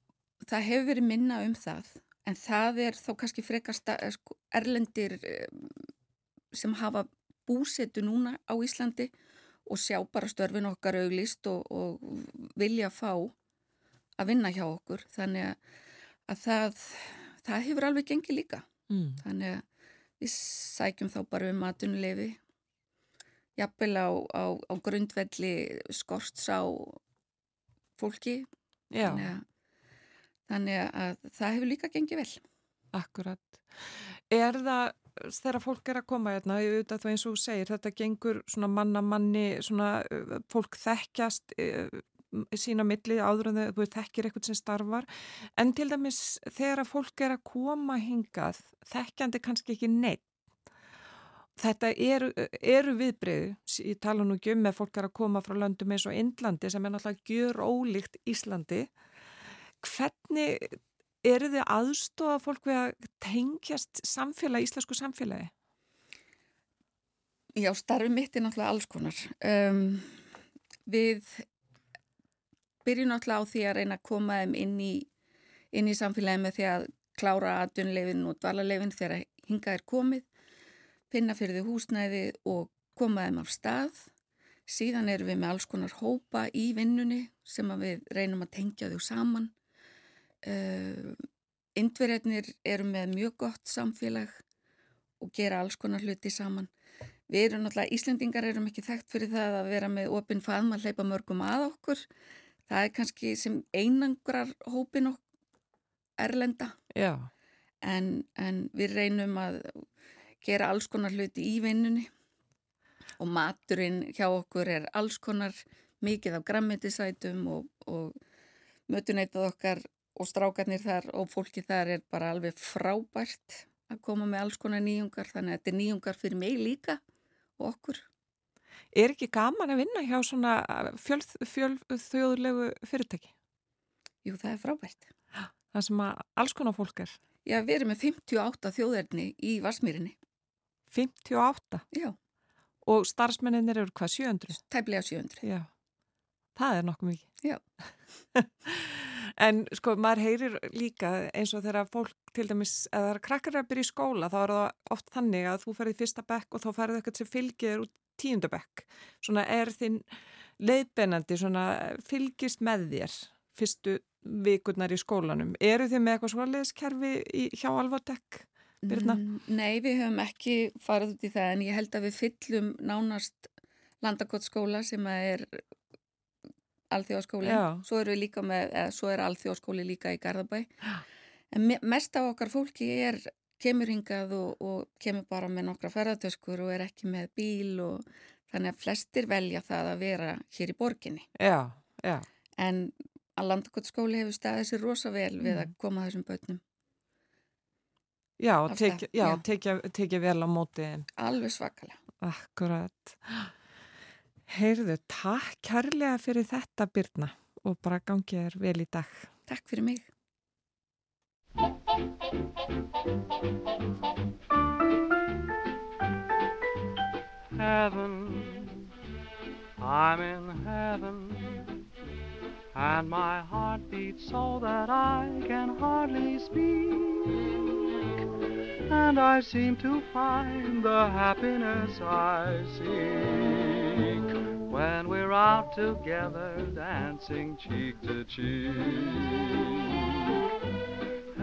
það hefur verið minna um það, en það er þó kannski frekast eh, sko, erlendir sem hafa búsetu núna á Íslandi og sjá bara störfin okkar auglist og, og vilja fá að vinna hjá okkur, þannig að að það, það hefur alveg gengið líka. Mm. Þannig að við sækjum þá bara um matunleifi jafnvel á, á, á grundvelli skorts á fólki þannig að, þannig að það hefur líka gengið vel Akkurat Er það þegar fólk er að koma hérna, auðvitað þú eins og segir, þetta gengur svona manna manni, svona fólk þekkjast sína milli áður en þau þekkir eitthvað sem starfar, en til dæmis þegar að fólk er að koma hingað, þekkjandi kannski ekki neitt Þetta eru, eru viðbreyðu, ég tala nú ekki um með fólk er að koma frá löndum eins og Indlandi sem er náttúrulega gjör ólíkt Íslandi. Hvernig eru þið aðstofa fólk við að tengjast samfélagi, íslensku samfélagi? Já, starfi mitt er náttúrulega alls konar. Um, við byrjum náttúrulega á því að reyna að koma þeim inn í, inn í samfélagi með því að klára aðdunleifin og dvalarleifin þegar hingað er komið finna fyrir því húsnæði og koma þeim af stað. Síðan erum við með alls konar hópa í vinnunni sem við reynum að tengja þau saman. Uh, Indverjarnir eru með mjög gott samfélag og gera alls konar hluti saman. Við erum náttúrulega, Íslendingar erum ekki þekkt fyrir það að vera með opinn faðm að hleypa mörgum að okkur. Það er kannski sem einangrar hópin og erlenda. En, en við reynum að gera alls konar hluti í vinnunni og maturinn hjá okkur er alls konar mikið af grammetisætum og, og mötunætað okkar og strákarnir þar og fólki þar er bara alveg frábært að koma með alls konar nýjungar þannig að þetta er nýjungar fyrir mig líka og okkur. Er ekki gaman að vinna hjá svona fjölþjóðlegu fjöl, fyrirtæki? Jú, það er frábært. Það sem að alls konar fólk er? Já, við erum með 58 þjóðerni í Varsmýrinni. 58? Já. Og starfsmenninir eru hvað, 700? Tæplega 700. Já. Það er nokkuð mikið. Já. en sko, maður heyrir líka eins og þegar fólk til dæmis, eða það er krakkar að byrja í skóla, þá er það oft þannig að þú ferði fyrsta bekk og þá ferði eitthvað sem fylgir út tíundabekk. Svona er þinn leiðbennandi, svona fylgist með þér fyrstu vikurnar í skólanum. Eru þið með eitthvað svoleiðiskerfi hjá Alvatek? Birna? Mm, nei, við höfum ekki farið út í það en ég held að við fyllum nánast landakottskóla sem er alþjóðaskóli, svo er við líka með, eða svo er alþjóðaskóli líka í Garðabæ en mest af okkar fólki er kemur hingað og, og kemur bara með nokkra ferðartöskur og er ekki með bíl og þannig að flestir velja það að vera hér í borginni já, já. en að landakottskóli hefur staðið sér rosa vel mm. við að koma þessum börnum Já, tekja, já, tekja, tekja vel á móti. Alveg svakalega. Akkurat. Heyrðu, takk kærlega fyrir þetta Birna og bara gangið er vel í dag. Takk fyrir mig. Heaven, I'm in heaven And my heart beats so that I can hardly speak and I seem to find the happiness I seek when we're out together dancing cheek to cheek.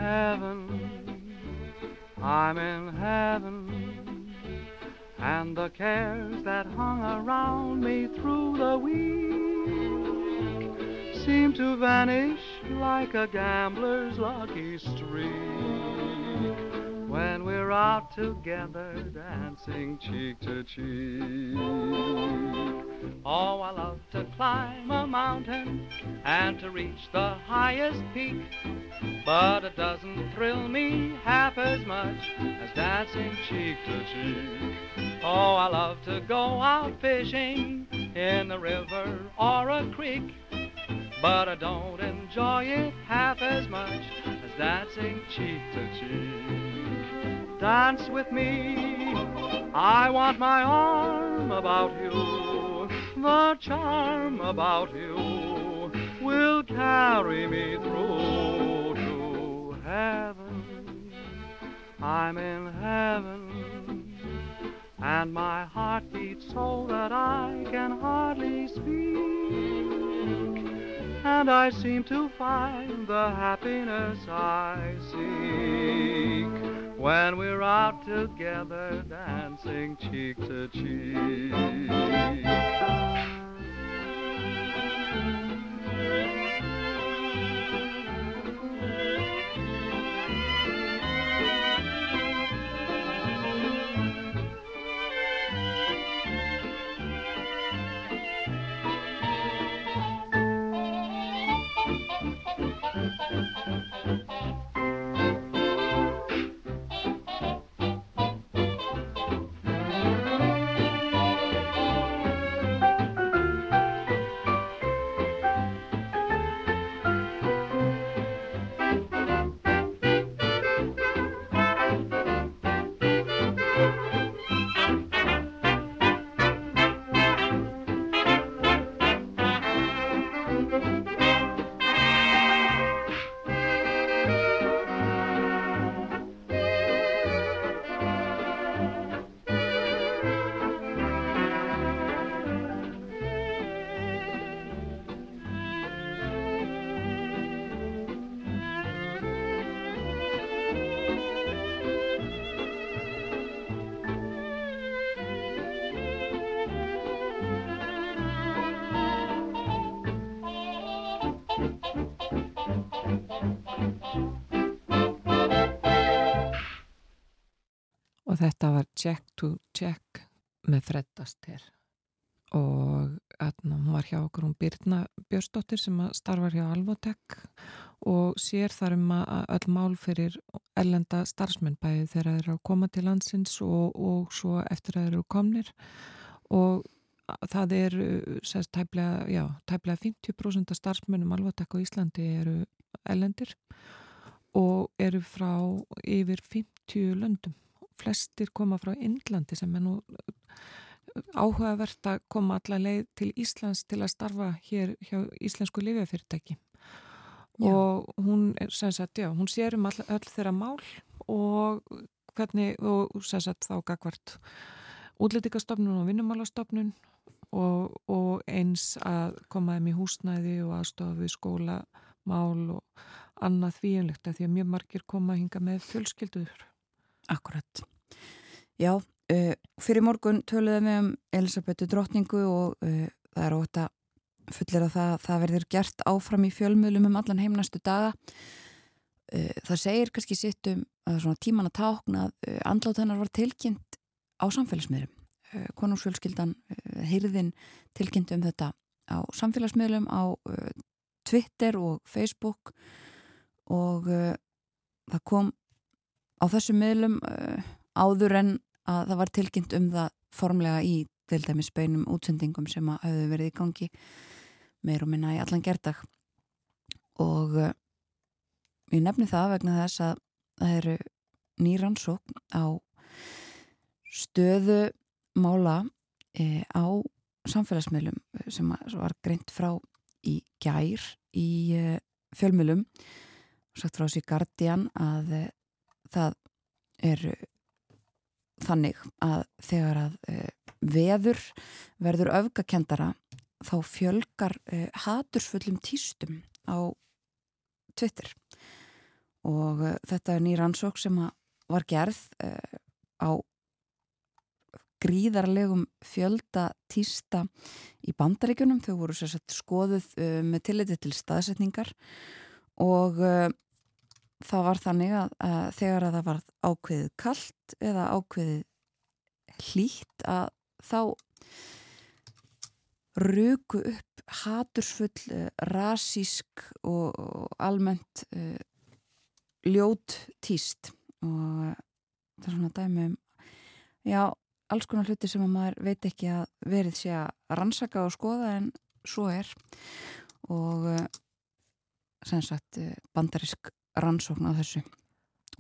Heaven, I'm in heaven, and the cares that hung around me through the week seem to vanish like a gambler's lucky streak when we're out together dancing cheek to cheek. Oh, I love to climb a mountain and to reach the highest peak, but it doesn't thrill me half as much as dancing cheek to cheek. Oh, I love to go out fishing in the river or a creek, but I don't enjoy it half as much as dancing cheek to cheek dance with me. I want my arm about you. The charm about you will carry me through to heaven. I'm in heaven, and my heart beats so that I can hardly speak. And I seem to find the happiness I seek when we're out together dancing cheek to cheek. Og Check to Check með Fred Astaire og atna, hún var hjá okkur hún Birna Björnsdóttir sem starfar hjá Alvotek og sér þar um að öll mál fyrir ellenda starfsmenn bæði þegar þeir eru að koma til landsins og, og svo eftir að þeir eru komnir. Og það er sérst tæplega, já, tæplega 50% af starfsmennum Alvotek á Íslandi eru ellendir og eru frá yfir 50 löndum flestir koma frá Indlandi sem er nú áhugavert að koma alla leið til Íslands til að starfa hér hjá Íslensku lifjafyrirtæki og hún sagt, já, hún sér um all, öll þeirra mál og hvernig, og sagt þá gagvart útlýtikastofnun og vinnumálastofnun og, og eins að koma þeim í húsnæði og aðstofa við skólamál og annað þvíunlegt að því að mjög margir koma að hinga með fjölskylduður Akkurat. Já, uh, fyrir morgun töluðum við um Elisabetu drottningu og uh, það er ótt að fullir að það, það verður gert áfram í fjölmjölum um allan heimnastu daga. Uh, það segir kannski sitt um að svona tíman að tákna að andlátt hennar var tilkynnt á samfélagsmiðlum. Konungsfjölskyldan heyrðin tilkynnt um þetta á samfélagsmiðlum á Twitter og Facebook og það kom á þessu miðlum uh, áður en að það var tilkynnt um það formlega í til dæmis beinum útsendingum sem að hafðu verið í gangi meir og minna í allan gerdag og uh, ég nefni það vegna þess að það eru nýrannsókn á stöðu mála e, á samfélagsmiðlum sem var greint frá í gær í e, fjölmiðlum. Sagt frá sér Guardian að e, það er þannig að þegar að uh, veður verður öfgakendara þá fjölgar uh, hatursfullum týstum á Twitter. Og uh, þetta er nýra ansók sem var gerð á gríðarlegum fjölda týsta í bandaríkunum þau voru sérstaklega skoðuð með tilliti til staðsetningar. Og það var þannig að, að þegar að það var ákveðið kallt eða ákveðið hlýtt að þá ruku upp hatursfull, uh, rasísk og, og almennt uh, ljót týst og uh, það er svona dæmi um já, alls konar hluti sem að maður veit ekki að verið sé að rannsaka og skoða en svo er. Og sem sagt bandarisk rannsókn á þessu.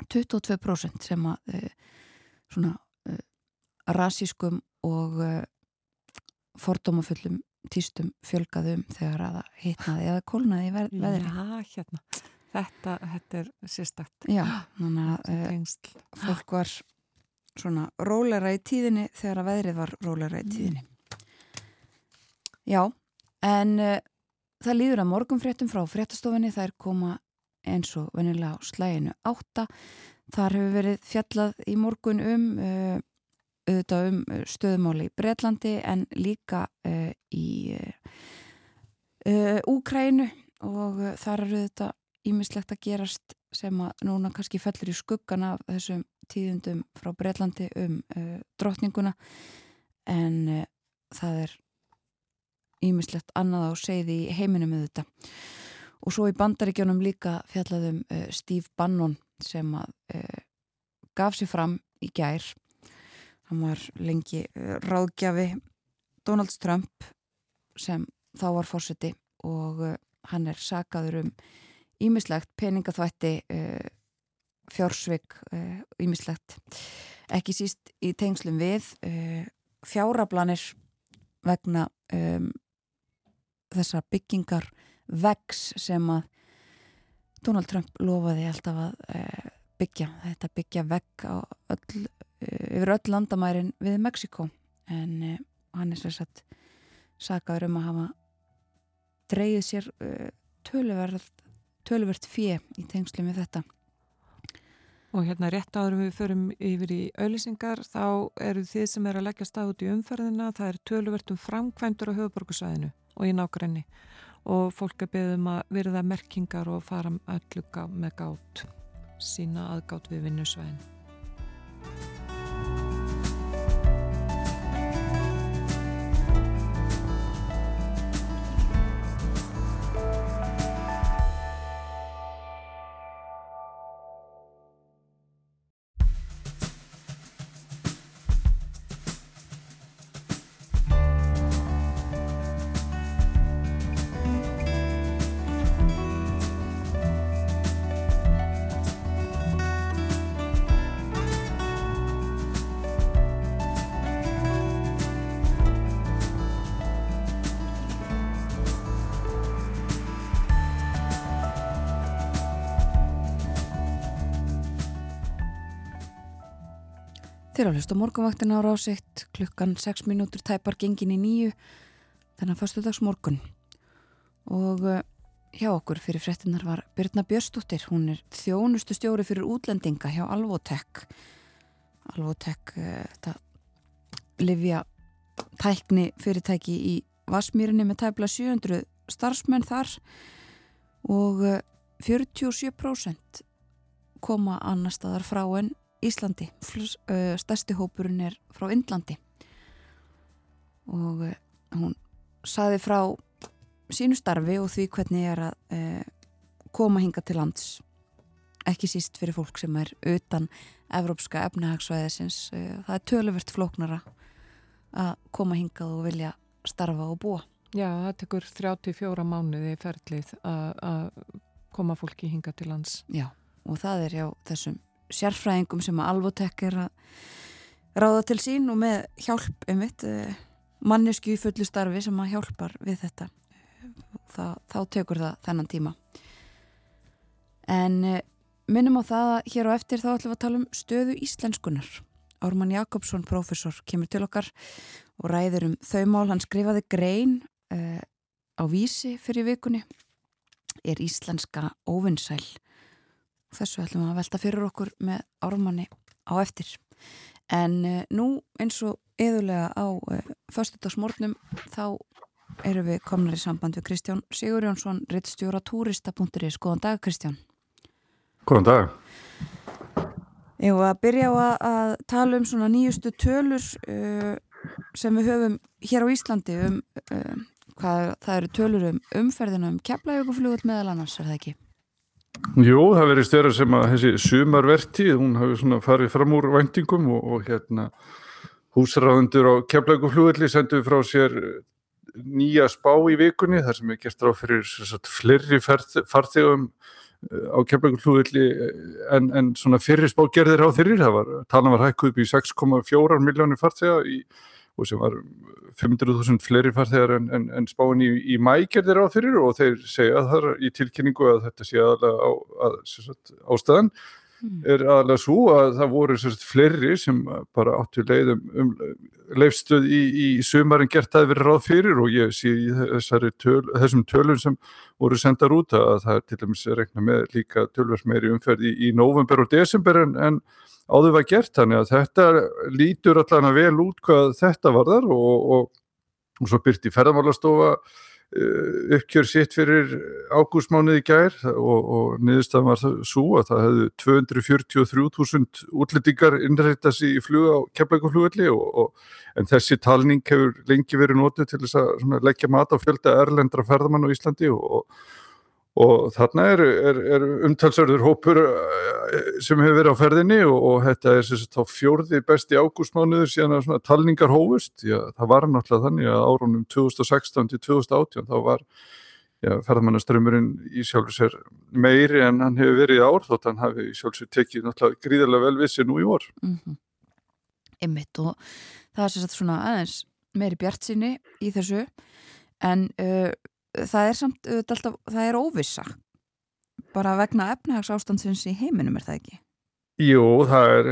22% sem að e, svona e, rasískum og e, fordómafullum týstum fjölgaðum þegar að það hitnaði eða kólnaði í veðri Já, hérna, þetta, þetta er sérstakt. Já, þannig að fólk var svona rólera í tíðinni þegar að veðrið var rólera í tíðinni. Já, en það líður að morgunfréttum frá fréttastofinni þær koma eins og venilega á slæginu átta. Þar hefur verið fjallað í morgun um uh, auðvitað um stöðumáli í Breitlandi en líka uh, í Úkrænu og þar eru þetta ímislegt að gerast sem að núna kannski fellur í skuggan af þessum tíðundum frá Breitlandi um drotninguna en það er ímislegt annað á segði heiminum þetta og svo í bandaríkjónum líka fjallaðum uh, Steve Bannon sem að uh, gaf sér fram í gær. Hann var lengi uh, ráðgjafi Donald Trump sem þá var fórseti og hann er sagaður um ímislegt peningaþvætti fjársvig ímislegt ekki síst í tengslum við fjárablanir vegna um, þessar byggingar vegs sem að Donald Trump lofaði alltaf að uh, byggja, þetta byggja vegg öll, uh, yfir öll landamærin við Mexiko en uh, hann er sérsagt sagaður um að hafa dreyið sér tölverð tölverð fjö í tengslu með þetta. Og hérna rétt áður við förum yfir í auðlýsingar þá eru þið sem er að leggja stað út í umferðina, það er tölvertum framkvæmdur á höfuborgarsvæðinu og í nákvæmni og fólk er beðum að virða merkingar og fara öllu með gátt, sína aðgátt við vinnusvæðin. Þeir á hlust á morgunvaktin ára ásikt klukkan 6 minútur tæpar gengin í nýju þennan fastudags morgun og uh, hjá okkur fyrir frettinnar var Birna Björnsdóttir. Hún er þjónustu stjóri fyrir útlendinga hjá Alvotek Alvotek uh, þetta livja tækni fyrirtæki í Vasmýrinni með tæpla 700 starfsmenn þar. Og uh, 47% koma annar staðar frá en Íslandi. Stærsti hópurinn er frá Indlandi. Og hún saði frá sínu starfi og því hvernig er að uh, koma hinga til lands. Ekki síst fyrir fólk sem er utan evrópska efnahagsvæðisins það er töluvert flóknara að koma hingað og vilja starfa og búa. Já, það tekur 34 mánuði ferlið að koma fólki hinga til lands. Já, og það er já þessum sérfræðingum sem að Alvotek er að ráða til sín og með hjálp um mitt eh, mannesku í fullu starfi sem að hjálpar við þetta. Það, þá tekur það þennan tíma. En eh, minnum á það að hér á eftir þá ætlum við að tala um stöðu íslenskunar Ármann Jakobsson, professor, kemur til okkar og ræður um þau mál. Hann skrifaði grein uh, á vísi fyrir vikunni. Er íslenska óvinnsæl þessu ætlum við að velta fyrir okkur með ármanni á eftir. En uh, nú eins og eðulega á uh, förstudagsmórnum þá eru við komnar í samband við Kristján Sigur Jónsson, rittstjóra turista.is Góðan dag Kristján. Góðan dag. Ég var að byrja á að, að tala um svona nýjustu tölur uh, sem við höfum hér á Íslandi um hvað það eru tölur um umferðina um keflauguflugull meðal annars, er það ekki? Jú, það verið stjara sem að þessi sumarverti, hún hafi svona farið fram úr væntingum og, og hérna húsræðundur á keflækuflugulli sendu frá sér nýja spá í vikunni þar sem er gert ráð fyrir flerri farþegum eh, á keflækuflugulli en, en svona fyrir spá gerðir á þeirri, það var, talan var hækkuð upp í 6,4 miljónir farþega í og sem var 500.000 fleiri farþegar en, en, en spáin í, í mægerðir á þeirri og þeir segja þar í tilkynningu að þetta sé aðalega á, að, sagt, ástæðan mm. er aðalega svo að það voru sérst fleiri sem bara áttu leiðum um, leifstöð í, í sömarinn gert að vera ráð fyrir og ég sé í töl, þessum tölun sem voru sendar út að það er til dæmis regna með líka tölvers meiri umferð í, í november og desember en, en áður var gert þannig að þetta lítur allavega vel út hvað þetta var þar og, og, og svo byrti ferðamálastofa Eh, uppkjör sitt fyrir ágústmánuði gær og, og niðurstafn var það svo að það hefðu 243.000 útlendingar innrættast í flug á kemleikuflugvelli en þessi talning hefur lengi verið nótu til þess að leggja mat á fjölda erlendra ferðamann á Íslandi og, og þarna er, er, er umtalsörður hópur eh, sem hefur verið á ferðinni og, og þetta er þess að fjórði besti ágústmánuður síðan að talningar hófust. Já, það var náttúrulega þannig að árunum 2016 til 2018 þá var ferðmannaströmmurinn í sjálfur sér meiri en hann hefur verið í ár þótt hann hafi í sjálfur sér tekið náttúrulega gríðarlega vel vissi nú í vor. Mm -hmm. Emmitt og það er þess að svona aðeins meiri bjart sinni í þessu. En uh, það er samt alltaf, það er óvissa. Bara vegna efnahags ástandsins í heiminum er það ekki? Jú, það er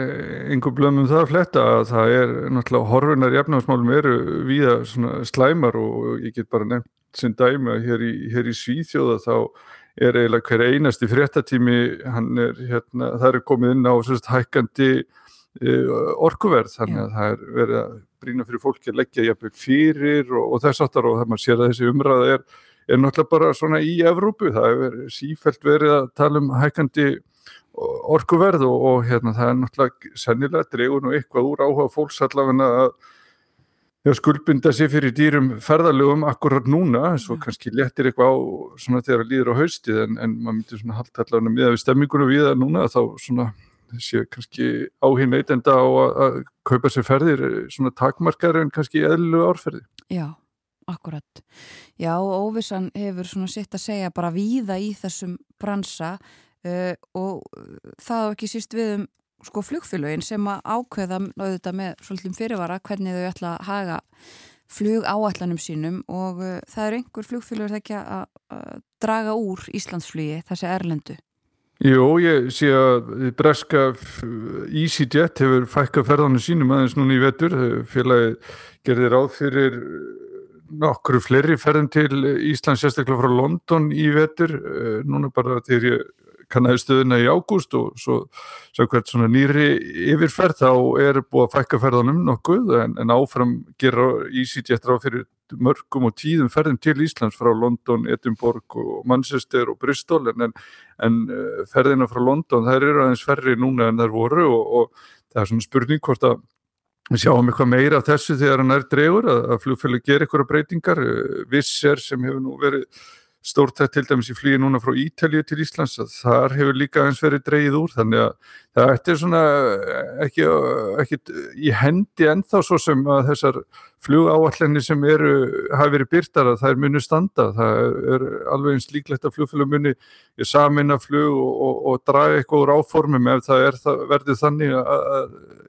einhver blöðum um það að fletta að það er náttúrulega horfinar í efnahagsmálum eru viða slæmar og ég get bara nefnt sem dæmi að hér í, hér í Svíþjóða þá er eiginlega hver einasti fréttatími hann er hérna, það er komið inn á sérst hækkandi uh, orkuverð. Þannig að það er verið að brína fyrir fólki að leggja jafnveg fyrir og, og þess aftar og það maður sér að þessi umræða er er náttúrulega bara svona í Evrópu, það hefur sífælt verið að tala um hækandi orkuverð og, og hérna það er náttúrulega sennilega dregur nú eitthvað úr áhuga fólks allavega að skuldbynda sér fyrir dýrum ferðalögum akkurat núna, svo kannski letir eitthvað á svona þegar það líður á haustið en, en maður myndir svona halda allavega með við stemmingunum við það núna þá svona séu kannski áhinn eitenda á að, að kaupa sér ferðir svona takmarkar en kannski eðlu árferði. Já Akkurat. Já, óvissan hefur svona sitt að segja bara víða í þessum bransa uh, og það er ekki síst við um sko flugfélögin sem að ákveða auðvitað með svolítum fyrirvara hvernig þau ætla að haga flug áallanum sínum og uh, það er einhver flugfélögur það ekki að, að draga úr Íslandsflugi þessi erlendu. Jú, ég sé að breska EasyJet hefur fækka ferðanu sínum aðeins núna í vetur, félagi gerði ráð fyrir nokkru fleiri ferðum til Íslands sérstaklega frá London í vetur. Eh, núna bara þegar ég kannaði stöðuna í ágúst og svo, svo hvert svona nýri yfirferð þá er búið að fækka ferðanum nokkuð en, en áfram gera EasyJet ráð fyrir mörgum og tíðum ferðum til Íslands frá London, Edinborg og Manchester og Bristol en, en eh, ferðina frá London þær eru aðeins ferri núna en þær voru og, og það er svona spurning hvort að Við sjáum eitthvað meira af þessu þegar hann er dregur að, að flugfélag gerir eitthvað breytingar. Visser sem hefur nú verið stórtætt til dæmis í flýi núna frá Ítalju til Íslands að þar hefur líka eins verið dreyið úr þannig að það ættir svona ekki, ekki í hendi ennþá svo sem að þessar flugáallinni sem eru hafi verið byrtar að það er muni standa. Það er alveg eins líklegt að flugfélag muni samin að flug og, og, og draga eitthvað úr áformum ef það, það verður þannig að,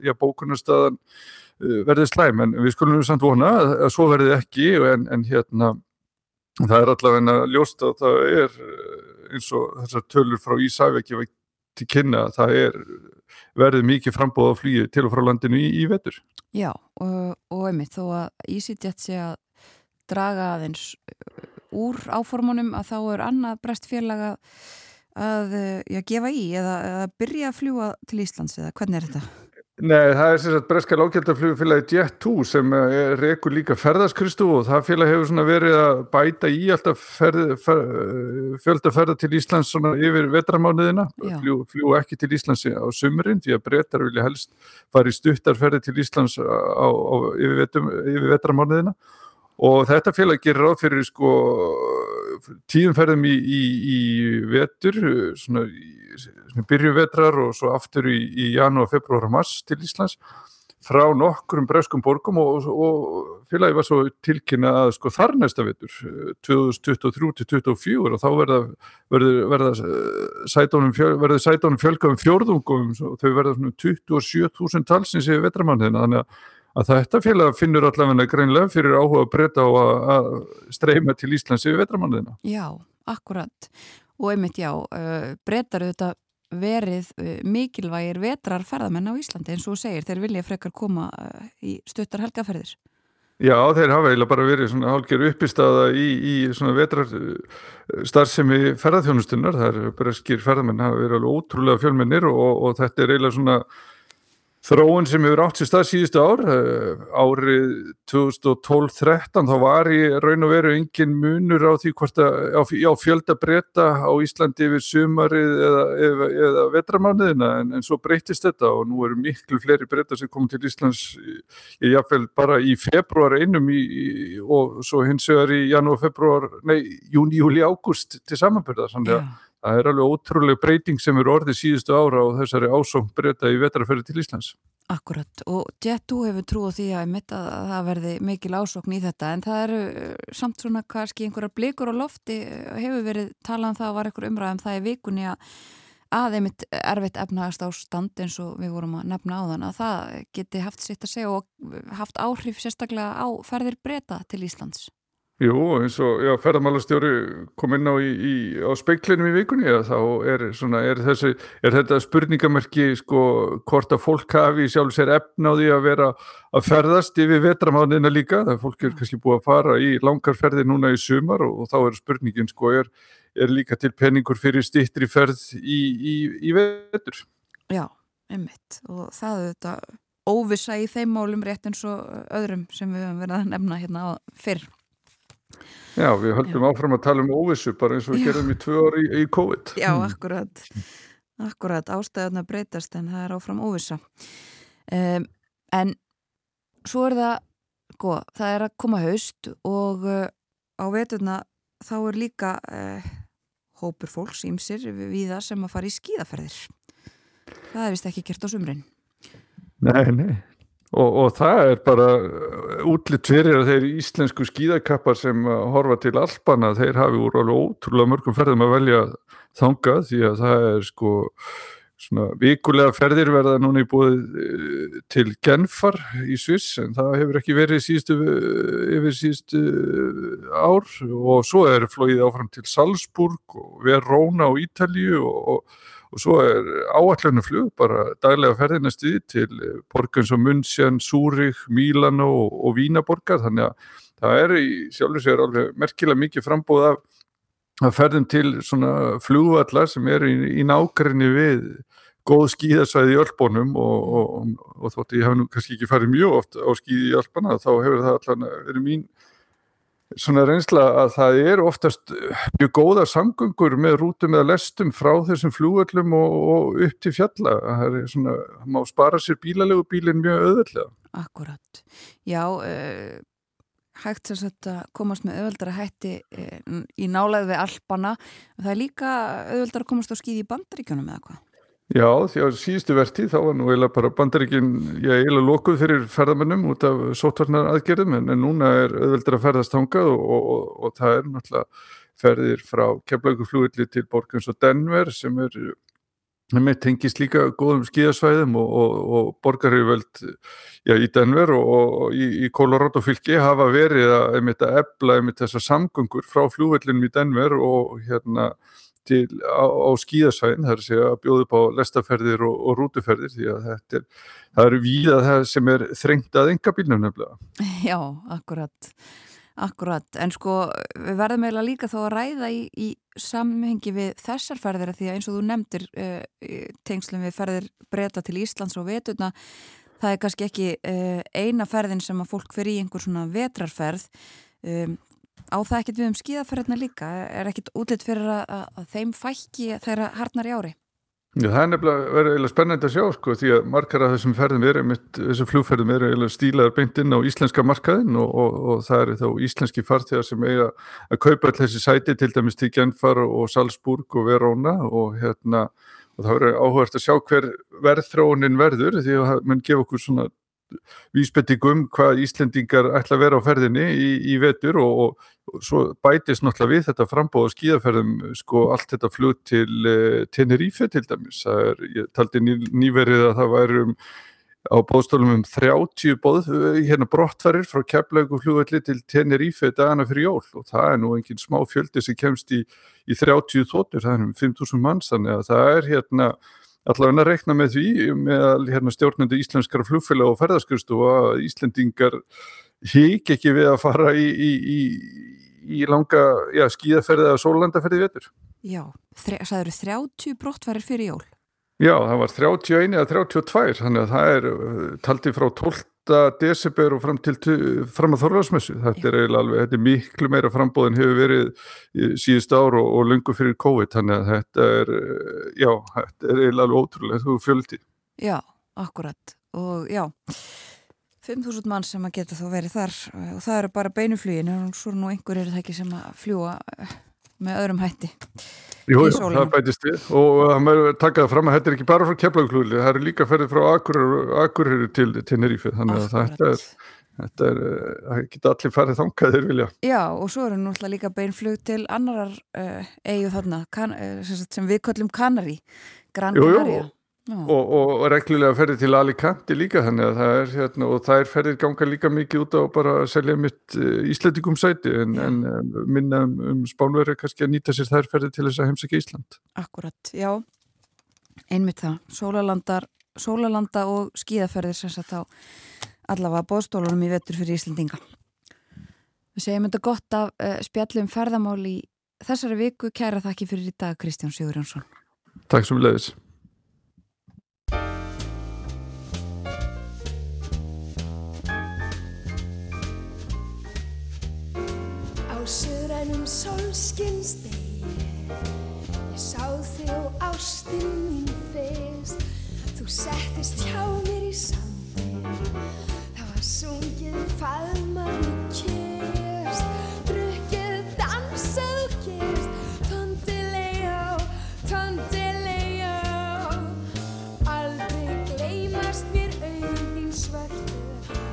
að bókunarstaðan uh, verður slæm. En við skulum samt vona að, að svo verður ekki en, en hérna það er allavega ljóst að það er eh, eins og þessar tölur frá Ísæveki til kynna að það er verið mikið frambóð á flýju til og frá landinu í, í vetur. Já og, og einmitt þó að EasyJet sé að draga aðeins eh, úr áformunum að þá er annað brestfélag að, eh, já, gefa í eða að byrja að fljúa til Íslands eða hvernig er þetta? Nei, það er sem sagt breska lágkjöldarflugfélagi Jet2 sem er rekur líka ferðarskristu og það félag hefur svona verið að bæta í alltaf ferð, ferð, fjölda ferða til Íslands svona yfir vetramánuðina, fljú, fljú ekki til Íslands á sumurinn því að breytar vilja helst fara í stuttarferði til Íslands á, á, yfir, yfir vetramánuðina og þetta félag gerir ráð fyrir sko tíðumferðum í, í, í vetur svona í byrju vetrar og svo aftur í, í janúar, februar og mars til Íslands frá nokkurum breskum borgum og, og félagi var svo tilkynna að sko þar næsta vetur 2023-2024 og þá verða verða sætónum fjöl, fjölga um fjörðungum og þau verða svona 27.000 talsins í vetramanniðina þannig að, að þetta félag finnur allavega greinlega fyrir áhuga að breyta á að, streyma til Íslands í vetramanniðina. Já, akkurat og einmitt já, uh, breytar þetta verið uh, mikilvægir vetrar ferðamenn á Íslandi eins og segir, þeir vilja frekar koma uh, í stuttar helgaferðir. Já, þeir hafa eiginlega bara verið svona hálfgerð uppistaða í, í svona vetrar starfsemi ferðarþjónustunnar, það er bara skýr ferðamenn hafa verið alveg ótrúlega fjölmennir og, og þetta er eiginlega svona Þróun sem hefur átt sér stað síðustu ár, eh, árið 2012-13, þá var í raun og veru engin munur á á fjöldabreyta á Íslandi yfir sumarið eða, eða, eða vetramániðina en, en svo breytist þetta og nú eru miklu fleiri breyta sem kom til Íslands í jáfnveil bara í februar einum í, í, og svo hins vegar í janúar, februar, nei, júni, júli, ágúst til samanbyrða, þannig að það er alveg ótrúlega breyting sem eru orðið síðustu ára og þessari ásóng breyta í vetraferði til Íslands. Akkurat og Jet2 hefur trú á því að, að það verði mikil ásókn í þetta en það eru eh, samt svona kannski einhverjar blikur á lofti hefur verið talað um það var einhver umræðum það í vikunni að að einmitt erfitt efnagast á stand eins og við vorum að nefna á þann að það geti haft sitt að segja og haft áhrif sérstaklega á ferðir breyta til Íslands. Jú, eins og ferðarmálastjóri kom inn á, í, í, á speiklinum í vikunni ja, þá er, svona, er, þessi, er þetta spurningamerki sko, hvort að fólk hafi sjálf sér efn á því að vera að ferðast yfir vetramáðina líka, það fólk er kannski búið að fara í langarferði núna í sumar og, og þá er spurningin sko er, er líka til penningur fyrir stittri ferð í, í vetur. Já, einmitt og það er þetta óvisa í þeim málum rétt eins og öðrum sem við höfum verið að nefna hérna fyrr. Já, við höldum Já. áfram að tala um óvissu bara eins og við gerðum í tvö ári í, í COVID. Já, akkurat. Akkurat, ástæðuna breytast en það er áfram óvissa. Um, en svo er það, sko, það er að koma haust og uh, á veturna þá er líka uh, hópur fólks ímsir við það sem að fara í skíðaferðir. Það er vist ekki gert á sumrin. Nei, nei. Og, og það er bara uh, útlitt fyrir að þeir íslensku skíðakappar sem horfa til Alpana, þeir hafi úr alveg ótrúlega mörgum ferðum að velja þanga því að það er sko svona vikulega ferðir verða núna í búið uh, til Genfar í Sviss en það hefur ekki verið síðustu, uh, yfir síðustu ár. Og svo er flóið áfram til Salzburg og Verona og Ítalju og, og og svo er áallinu flug bara daglega ferðinast við til borgins og München, Zúrich, Mílano og, og Vínaborgar þannig að það er í sjálfur sér alveg merkilega mikið frambóð af að ferðum til svona flugvallar sem eru í, í nákvæmni við góð skíðasvæði í Ölbónum og, og, og þótt ég hef nú kannski ekki farið mjög oft á skíði í Ölbana þá hefur það allan verið mín svona reynsla að það er oftast mjög góða samgöngur með rútum eða lestum frá þessum flúöllum og, og upp til fjalla. Það er svona, það má spara sér bílalegu bílinn mjög öðvöldlega Akkurat, já uh, hægt sem sagt að komast með öðvöldara hætti uh, í nálaði við Alpana, það er líka öðvöldara að komast á skýði í bandaríkjunum eða hvað? Já, því á síðustu verti þá var nú eiginlega bara bandaríkin, já eiginlega lokuð fyrir ferðamennum út af sótvarnar aðgerðum en, en núna er auðveldur að ferðast hangað og, og, og, og það er náttúrulega ferðir frá keflaguflúilli til borgins og Denver sem er með tengist líka góðum skíðasvæðum og borgarirvöld já í Denver og í, í Colorado fylki hafa verið að, að ebla þessar samgöngur frá flúillinum í Denver og hérna til, á, á skíðasvæðin, það er að segja að bjóða upp á lestaferðir og, og rútuferðir því að þetta er, það eru víða það sem er þrengt að enga bílnum nefnilega. Já, akkurat, akkurat, en sko við verðum eiginlega líka þó að ræða í, í samhengi við þessar ferðir því að eins og þú nefndir uh, tengslum við ferðir breyta til Íslands og vetuna, það er kannski ekki uh, eina ferðin sem að fólk fer í einhver svona vetrarferð um, á það ekkert við um skíðaferðina líka? Er ekkert útlitt fyrir að, að þeim fækki þeirra harnar í ári? Já, það er nefnilega verið eiginlega spennend að sjá sko því að margar af þessum ferðum eru þessum flugferðum eru eiginlega stílaðar beint inn á íslenska markaðin og, og, og það eru þá íslenski farþegar sem eiga að kaupa all þessi sæti til dæmis til Genfar og Salzburg og Verona og hérna og það verður áhugast að sjá hver verðþróunin verður því að mann gefa okkur svona vísbendingum hvað Íslendingar ætla að vera á ferðinni í, í vetur og, og, svo bætist náttúrulega við þetta frambóða skíðaferðum sko allt þetta flug til uh, Tenerife til dæmis, það er, ég taldi ný, nýverið að það væri um á bóðstólum um 30 bóð, hérna brottfærir frá Keflavík og flugvelli til Tenerife dagana fyrir jól og það er nú engin smá fjöldi sem kemst í, í 30 þóttur, það er um 5.000 manns þannig að það er hérna allavega að rekna með því með hérna, stjórnandi íslenskara flugfélag og ferðarskristu og að Íslendingar hík ekki við að fara í, í, í, í langa skíðaferði eða sólandaferði vetur. Já, það eru 30 brottfærir fyrir jól. Já, það var 31 eða 32, þannig að það er uh, taldið frá 12. desember og fram, til, fram að þorðarsmessu. Þetta er eiginlega alveg, þetta er miklu meira frambóðin hefur verið síðust ár og, og lungu fyrir COVID, þannig að þetta er, já, þetta er eiginlega alveg ótrúlega, þú fjöldi. Já, akkurat og já, 5.000 mann sem að geta þó verið þar og það eru bara beinuflugin og svo nú einhver er það ekki sem að fljúa uh, með öðrum hætti. Jú, það bætist við. Og það með takaða fram að þetta er ekki bara frá keflaugklúli, það eru líka ferðið frá Akureyri til Tenerife þannig að þetta er, þetta er það geta allir farið þangaðir vilja. Já og svo eru náttúrulega líka beinflug til annarar uh, eigu þarna kan, uh, sem við kallum Kanari Gran Canaria og, og reglulega ferðið til Alicante líka þannig að það er hérna og það er ferðið ganga líka mikið út á bara að selja mitt uh, ísletikum sæti en, en uh, minna um, um spánverði kannski að nýta sér þær ferðið til þess að heimsækja Ísland. Akkurat, já. Einmitt það, sólalandar sólalanda og skíðaferðir sem sagt á allavega bóðstólunum í vetur fyrir Íslandinga Við segjum þetta gott af uh, spjallum ferðamál í þessari viku, kæra þakki fyrir í dag Kristján Sigur Jónsson Takk svo leiðis Suðrænum sólskinstegi Ég sá þig og ástinn mín fyrst. Þú settist hjá mér í sandin Það var sungið faðmaðu kyrst Drukkið dansað kyrst Tondilegó, tondilegó Aldrei gleymast mér auðvín svörtu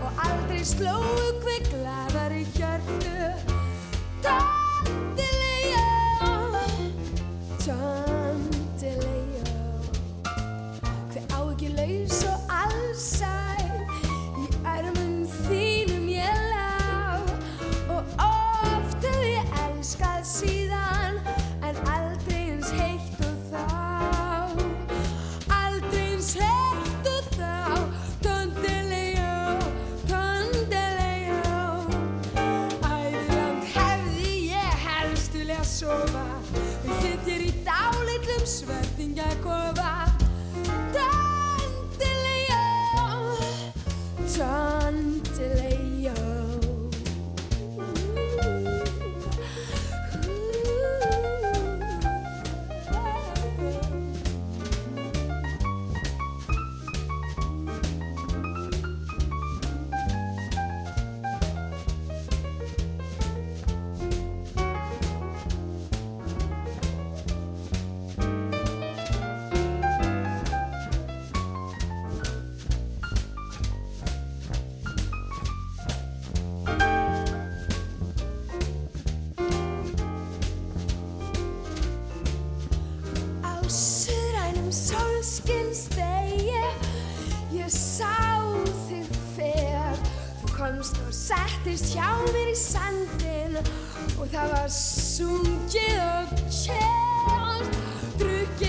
Og aldrei slóu hver gladari hjörtu die. Sá þig fyrr Þú komst og settist hjá mér í sandin Og það var sungið og kjörst Drukkið,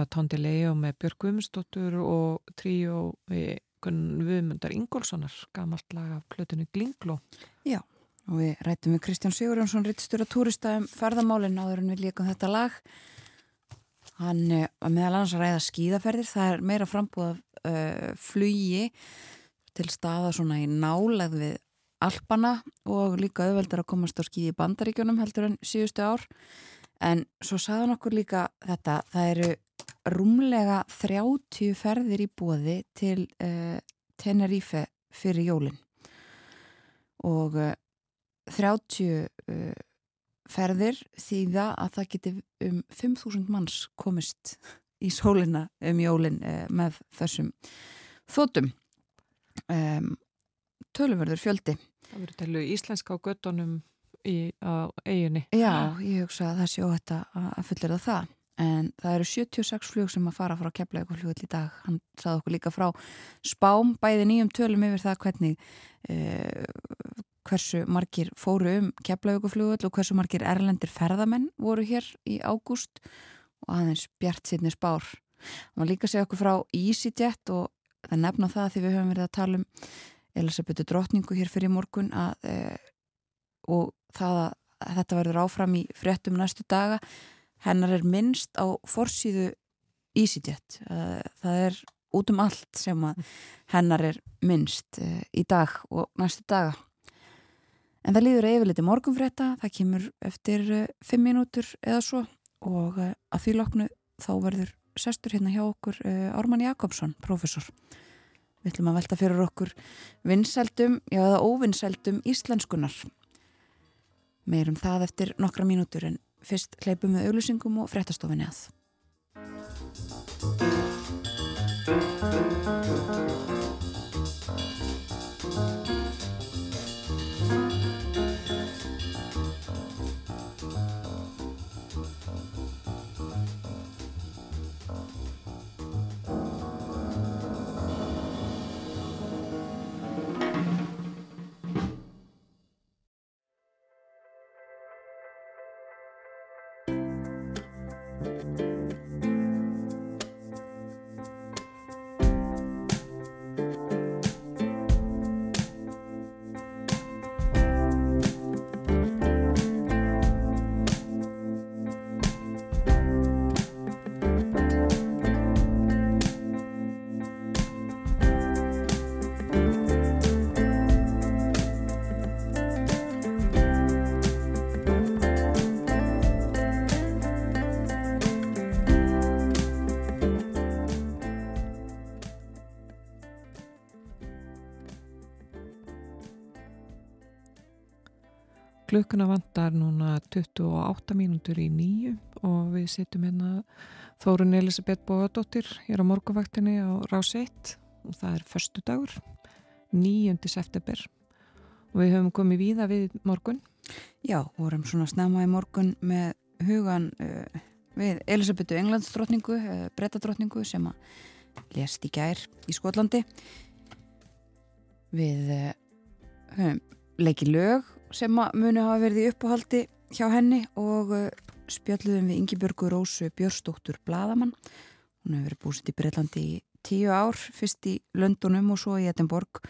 þetta var Tondi Leo með Björg Guðmundsdóttur og tríó Viðmundar Ingólfssonar gamalt lag af plötunni Glingló Já, og við rættum við Kristján Sigurjónsson rittstur að túrista um ferðamálinn áður en við líkum þetta lag. Hann var uh, meðal annars að ræða skíðaferðir það er meira frambúð af uh, flugi til staða svona í nálegð við Alpana og líka auðveldar að komast á skíði í bandaríkjunum heldur en síðustu ár. En svo saðan okkur líka þetta það eru rúmlega 30 ferðir í bóði til uh, Tenerife fyrir jólinn og uh, 30 uh, ferðir þýða að það geti um 5.000 manns komist í sólina um jólinn uh, með þessum þótum um, tölverður fjöldi. Það verður telu íslenska á göttunum í, á eiginni Já, ég hugsa að það sé óhætt að fullir það það en það eru 76 flug sem að fara frá keflaug og flugull í dag, hann saði okkur líka frá spám, bæði nýjum tölum yfir það hvernig uh, hversu margir fóru um keflaug og flugull og hversu margir erlendir ferðamenn voru hér í ágúst og aðeins bjart sínni spár. Hann var líka að segja okkur frá EasyJet og það nefna það því við höfum verið að tala um Elisabethu drotningu hér fyrir morgun að, uh, og það að þetta verður áfram í fréttum næstu daga hennar er minnst á forsýðu EasyJet. Það er út um allt sem að hennar er minnst eh, í dag og næstu daga. En það líður yfirleiti morgunfrétta það kemur eftir eh, fimm mínútur eða svo og eh, að því loknu þá verður sestur hérna hjá okkur Ármann Jakobsson, professor við ætlum að velta fyrir okkur vinsældum, já eða óvinsældum íslenskunar meirum það eftir nokkra mínútur en fyrst hleypum við auðlusingum og fréttastofinni að. Klukkuna vantar núna 28 mínútur í nýju og við setjum hérna Þórun Elisabeth Bóðardóttir hér á morgunvaktinni á Rás 1 og það er förstu dagur, 9. september og við höfum komið víða við morgun. Já, vorum svona snemma í morgun með hugan uh, við Elisabetu Englandsdrottningu, uh, brettadrottningu sem að lest í gær í Skotlandi. Við uh, höfum leikið lög sem muni hafa verið í uppáhaldi hjá henni og uh, spjalluðum við Ingi-Björgu Rósu Björnsdóttur Bladamann. Hún hefur verið búsitt í Breitlandi í tíu ár, fyrst í Londonum og svo í Edinborg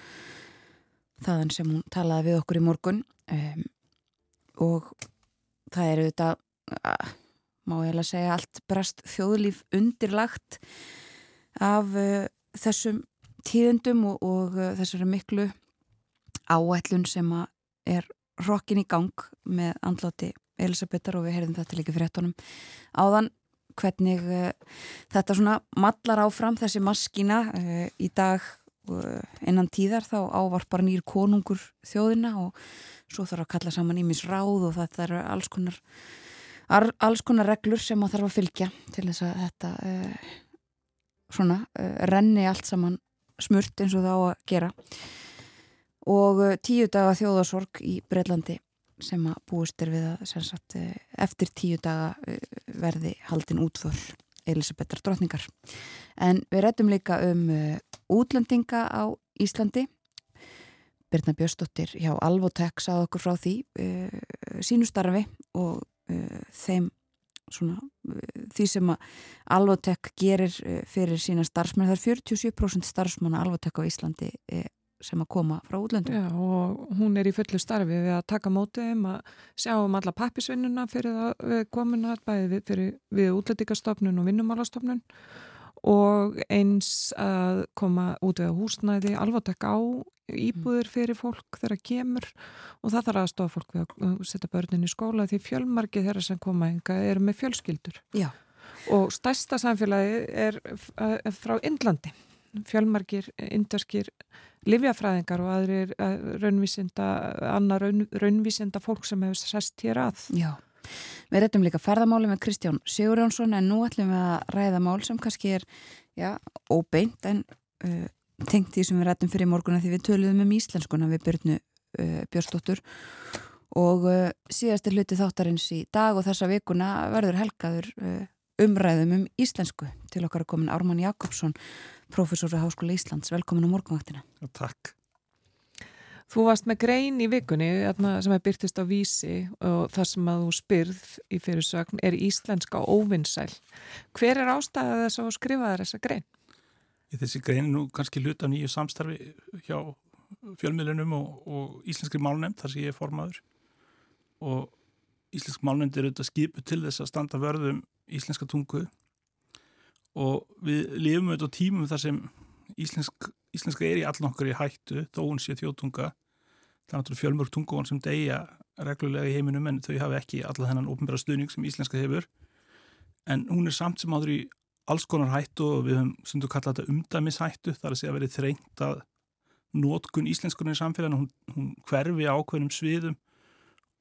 þaðan sem hún talaði við okkur í morgun um, og það eru þetta uh, má ég alveg segja allt brast þjóðlíf undirlagt af uh, þessum tíðendum og, og uh, þessari miklu áætlun sem er rokkin í gang með andláti Elisabetar og við heyrðum þetta líka fyrir ettunum áðan hvernig uh, þetta svona mallar áfram þessi maskina uh, í dag uh, innan tíðar þá ávarpar nýr konungur þjóðina og svo þarf að kalla saman ímis ráð og þetta eru alls konar alls konar reglur sem maður þarf að fylgja til þess að þetta svona renni allt saman smurt eins og það á að gera og uh, tíu daga þjóðasorg í Breitlandi sem að búist er við að sagt, uh, eftir tíu daga uh, verði haldin útföll Elisabethar drotningar. En við réttum líka um útlendinga á Íslandi. Birna Björnsdóttir hjá Alvotek sað okkur frá því sínu starfi og þeim svona, því sem að Alvotek gerir fyrir sína starfsmenn. Það er 47% starfsmanna Alvotek á Íslandi sem að koma frá útlöndu. Já og hún er í fullu starfi við að taka mótið um að sjá um alla pappisvinnuna fyrir komum að bæði fyrir, við útlendikastofnun og vinnumálastofnun. Og eins að koma út við húsnæði alveg taka á íbúður fyrir fólk þegar kemur. Og það þarf að stofa fólk við að setja börnin í skóla því fjölmarki þeirra sem koma enga eru með fjölskyldur. Já. og stærsta samfélagi er frá Indlandi fjölmarkir inderskir livjafræðingar og aðrir eh, raunvísinda, annar raun, raunvísinda fólk sem hefur sest hér að. Já, við réttum líka ferðamáli með Kristján Sigurjónsson en nú ætlum við að ræða mál sem kannski er, já, óbeint en uh, tengt því sem við réttum fyrir morgunna því við töluðum um íslenskuna við Björnu uh, Björnsdóttur og uh, síðastir hluti þáttarins í dag og þessa vikuna verður helgaður umræðum um íslensku til okkar að komin Ármann Jakobsson professor við Háskóla Íslands. Velkomin á morgunvaktina. Takk. Þú varst með grein í vikunni sem er byrtist á vísi og það sem að þú spyrð í fyrirsögn er íslenska óvinnsæl. Hver er ástæðað þess að skrifa þessa grein? Í þessi grein nú kannski hluta nýju samstarfi hjá fjölmiðlunum og, og íslenskri málnefnd þar sem ég er formaður og íslensk málnefnd er auðvitað skipu til þess að standa vörðum íslenska tungu. Og við lifum auðvitað á tímum þar sem íslensk, íslenska er í allan okkar í hættu þó hún sé þjóðtunga. Það er náttúrulega fjölmörg tungóðan sem deyja reglulega í heiminum en þau hafa ekki alla þennan ofnbæra stuðning sem íslenska hefur. En hún er samt sem áður í alls konar hættu og við höfum sem þú kalla þetta umdæmishættu. Þar að segja að verið þrengt að nótkun íslenskunni í samfélaginu. Hún, hún hverfi ákveðnum sviðum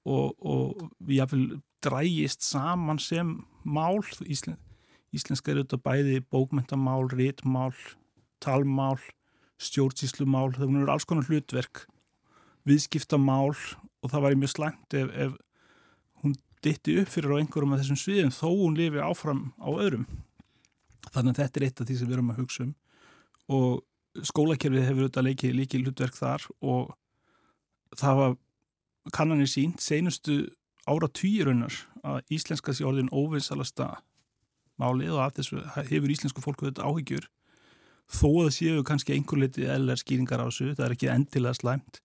og, og við jáfnvel drægist saman sem mál Ísland Íslenska er auðvitað bæði bókmentamál, rítmál, talmál, stjórnsíslumál, það er alls konar hlutverk, viðskiptamál og það var mjög slæmt ef, ef hún ditti upp fyrir á einhverjum af þessum sviðum þó hún lifi áfram á öðrum. Þannig að þetta er eitt af því sem við erum að hugsa um og skólakerfið hefur auðvitað leikið líkið hlutverk þar og það var kannanir sínt senustu ára týrunar að íslenska sé orðin óvinsalasta málið og af þessu hefur íslensku fólku þetta áhyggjur. Þó að séu kannski einhver litið eðlar skýringar á þessu, það er ekki endilega slæmt.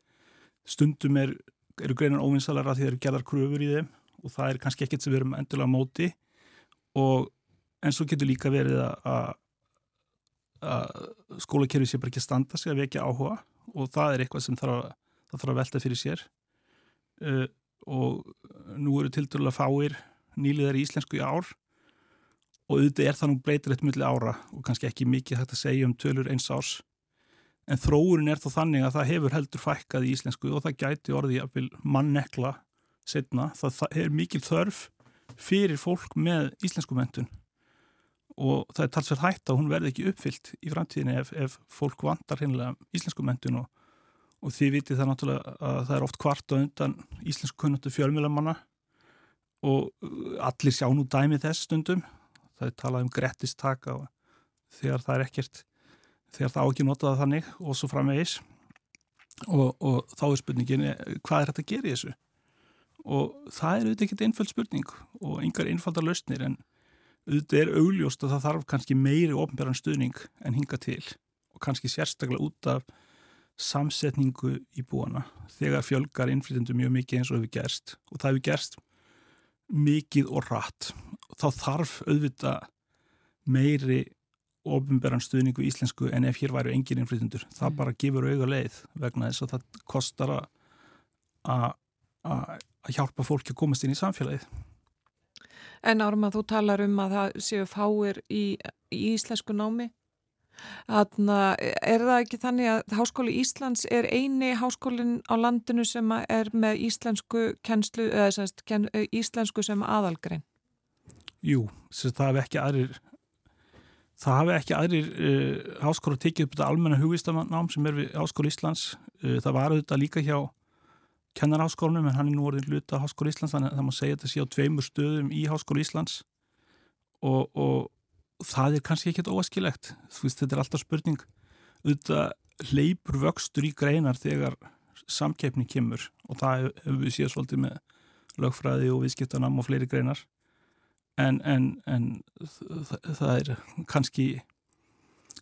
Stundum er, eru greinar óvinsalara því það eru gerðar kröfur í þeim og það er kannski ekkert sem við erum endilega móti. Og en svo getur líka verið að að skólakerfi sé bara ekki að standa sig að vekja áhuga og það er eitthvað sem þarf að, þarf að velta fyrir sér uh, og nú eru til dærulega fáir nýliðar í íslensku í ár. Og auðvitað er það nú breytir eitt milli ára og kannski ekki mikið hægt að segja um tölur eins árs. En þróunin er þá þannig að það hefur heldur fækkað í íslensku og það gæti orðið að mannekla setna, það, það er mikil þörf fyrir fólk með íslensku mentun og það er talsverð hægt að hún verði ekki uppfyllt í framtíðinni ef, ef fólk vandar hinnlega íslensku mentun og, og því vitið það náttúrulega að það er oft kvart og undan íslensku kunnatu fjölmjölamanna og allir sjá nú dæmið þess stundum. Það er talað um grettistaka þegar það er ekkert þegar það á ekki notaða þannig og svo framvegis. Og, og þá er spurningin hvað er þetta að gera í þessu? Og það er auðvitað ekkert einföld spurning og yngar einfaldar lausnir en auðvitað er augljóst að það þarf kannski meiri ofnbjörn stuðning en hinga til. Og kannski sérstaklega út af samsetningu í búana þegar fjölgar innflytjandum mjög mikið eins og hefur gerst og það hefur gerst mikið og rætt þá þarf auðvitað meiri ofinberðan stuðningu í íslensku en ef hér væru engin innflytundur. Það mm. bara gefur auga leið vegna þess að það kostar að hjálpa fólki að komast inn í samfélagið. En árum að þú talar um að það séu fáir í, í íslensku námi Þannig er það ekki þannig að Háskóli Íslands er eini háskólinn á landinu sem er með íslensku, kenslu, eða, sérst, ken, íslensku sem aðalgrein? Jú, það hefði ekki aðrir ekki aðrir uh, háskóla tekið upp þetta almenna hugvistamannám sem er við Háskóla Íslands uh, það var auðvitað líka hjá kennarháskólanum en hann er nú orðin luta Háskóla Íslands þannig að það má segja þetta sé á tveimur stöðum í Háskóla Íslands og, og það er kannski ekkert óaskilegt þú veist þetta er alltaf spurning. Auðvitað hleypur vöxtur í greinar þegar samkeppni kemur og það hefur við séð svolítið með lögfræði og viðskiptanam og fleiri greinar. En, en, en það, er kannski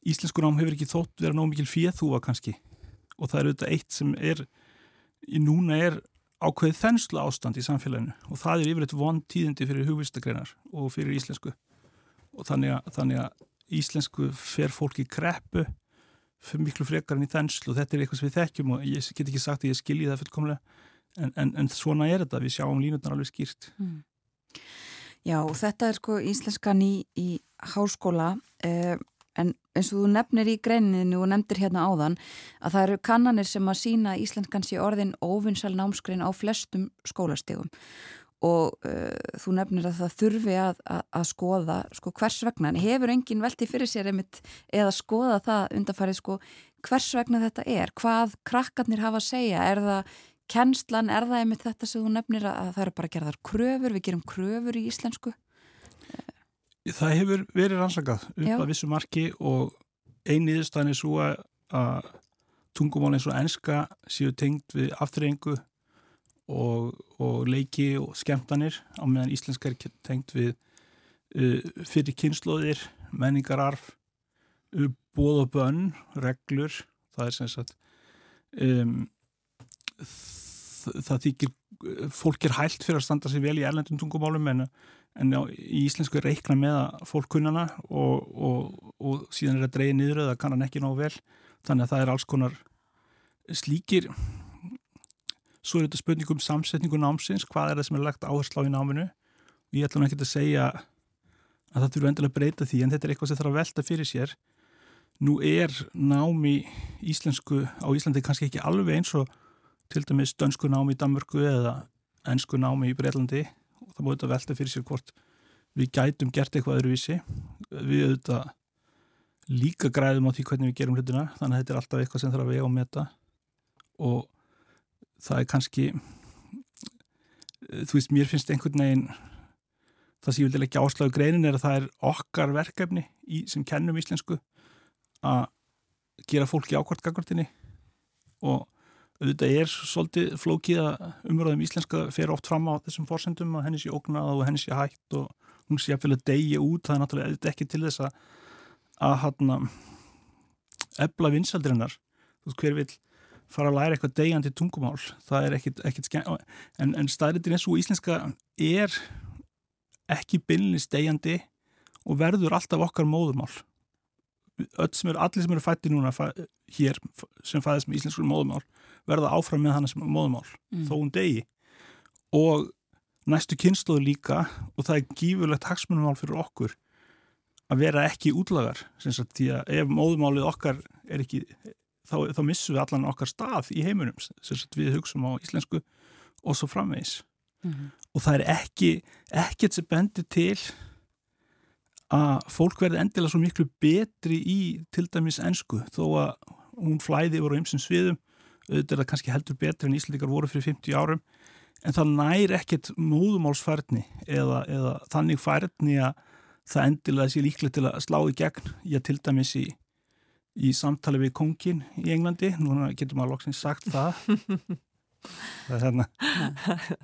íslensku nám hefur ekki þótt vera nóg mikil fjöðhúa kannski. Og það er auðvitað eitt sem er í núna er ákveðið þensla ástand í samfélaginu. Og það er yfirleitt von tíðindi fyrir hugvistagreinar og fyrir íslensku og þannig að, þannig að íslensku fer fólk í kreppu miklu frekar enn í þenslu og þetta er eitthvað sem við þekkjum og ég get ekki sagt að ég skilji það fullkomlega en, en, en svona er þetta, við sjáum línutnar alveg skýrt mm. Já, þetta er sko íslenskan í, í háskóla eh, en eins og þú nefnir í greininu og nefndir hérna áðan að það eru kannanir sem að sína íslenskan sé orðin óvinnsal námskrein á flestum skólastegum og uh, þú nefnir að það þurfi að, að, að skoða sko, hvers vegna, en hefur engin velti fyrir sér einmitt eða skoða það undarfarið sko, hvers vegna þetta er hvað krakkarnir hafa að segja er það kennslan, er það einmitt þetta sem þú nefnir að það eru bara gerðar kröfur, við gerum kröfur í íslensku? Það hefur verið rannsakað upp Já. að vissu marki og einiðurstæðin er svo að tungumál eins og enska séu tengt við afturrengu og, og leiki og skemmtanir á meðan íslenska er tengt við uh, fyrir kynnslóðir, menningararf, uh, bóð og bönn, reglur, það er sem sagt um, það þykir fólk er hælt fyrir að standa sér vel í erlendum tungumálum en, en á, í íslensku er reikna með að fólk kunnana og, og, og síðan er það dreigið niður eða kannan ekki ná vel. Þannig að það er alls konar slíkir svo er þetta spurning um samsetningu námsins. Hvað er það sem er lagt áherslu á í náminu? Og ég ætlum ekki að segja að það þurfu endilega að breyta því en þetta er eitthvað sem þarf að velta fyrir sér. Nú er námi íslensku á Íslandi kannski ekki alveg eins og til dæmis dönsku námi í Danmörku eða ennsku námi í Breitlandi og það múið þetta velta fyrir sér hvort við gætum gert eitthvað öðruvísi. Við auðvitað líka græðum á því hvernig við gerum hlutina þannig að þetta er alltaf eitthvað sem þarf að vega og meta. Og það er kannski þú veist, mér finnst einhvern veginn það sem ég vildi leggja áslagu greinin er að það er okkar verkefni í, sem kennum íslensku að gera fólki ákvart gagvartinni og auðvitað er svolítið flókið að umröðum íslenska fer oft fram á þessum fórsendum að henni sé ógnað og henni sé hægt og hún sé að fylgja degi út, það er náttúrulega ekki til þess að að hann ebla vinsaldirinnar þú veist hver vil fara að læra eitthvað degjandi tungumál. Það er ekkit, ekkit skemmt en, en staðritin eins og íslenska er ekki bylnist degjandi og verður alltaf okkar móðumál öll sem eru, allir sem eru fætti núna hér sem fæðist með íslenskur móðumál verða áfram með hann sem móðumál mm. þó um degi og næstu kynnslóðu líka og það er gífurlegt hagsmunumál fyrir okkur að vera ekki útlagar því að ef móðumálið okkar er ekki þá, þá missum við allan okkar stað í heimunum við hugsaum á íslensku og svo framvegis mm -hmm. og það er ekki ekkert sem bendir til að fólk verði endilega svo miklu betri í til dæmis ennsku þó að hún flæði yfir á ymsum sviðum auðvitað er það kannski heldur betri en Íslandikar voru fyrir 50 árum en það nær ekkert móðumálsfærni eða, eða þannig færni að það endilega sé líklega til að slá í gegn ég til dæmis í, í samtali við kongin í Englandi. Núna getur maður loksins sagt það. Það er hérna.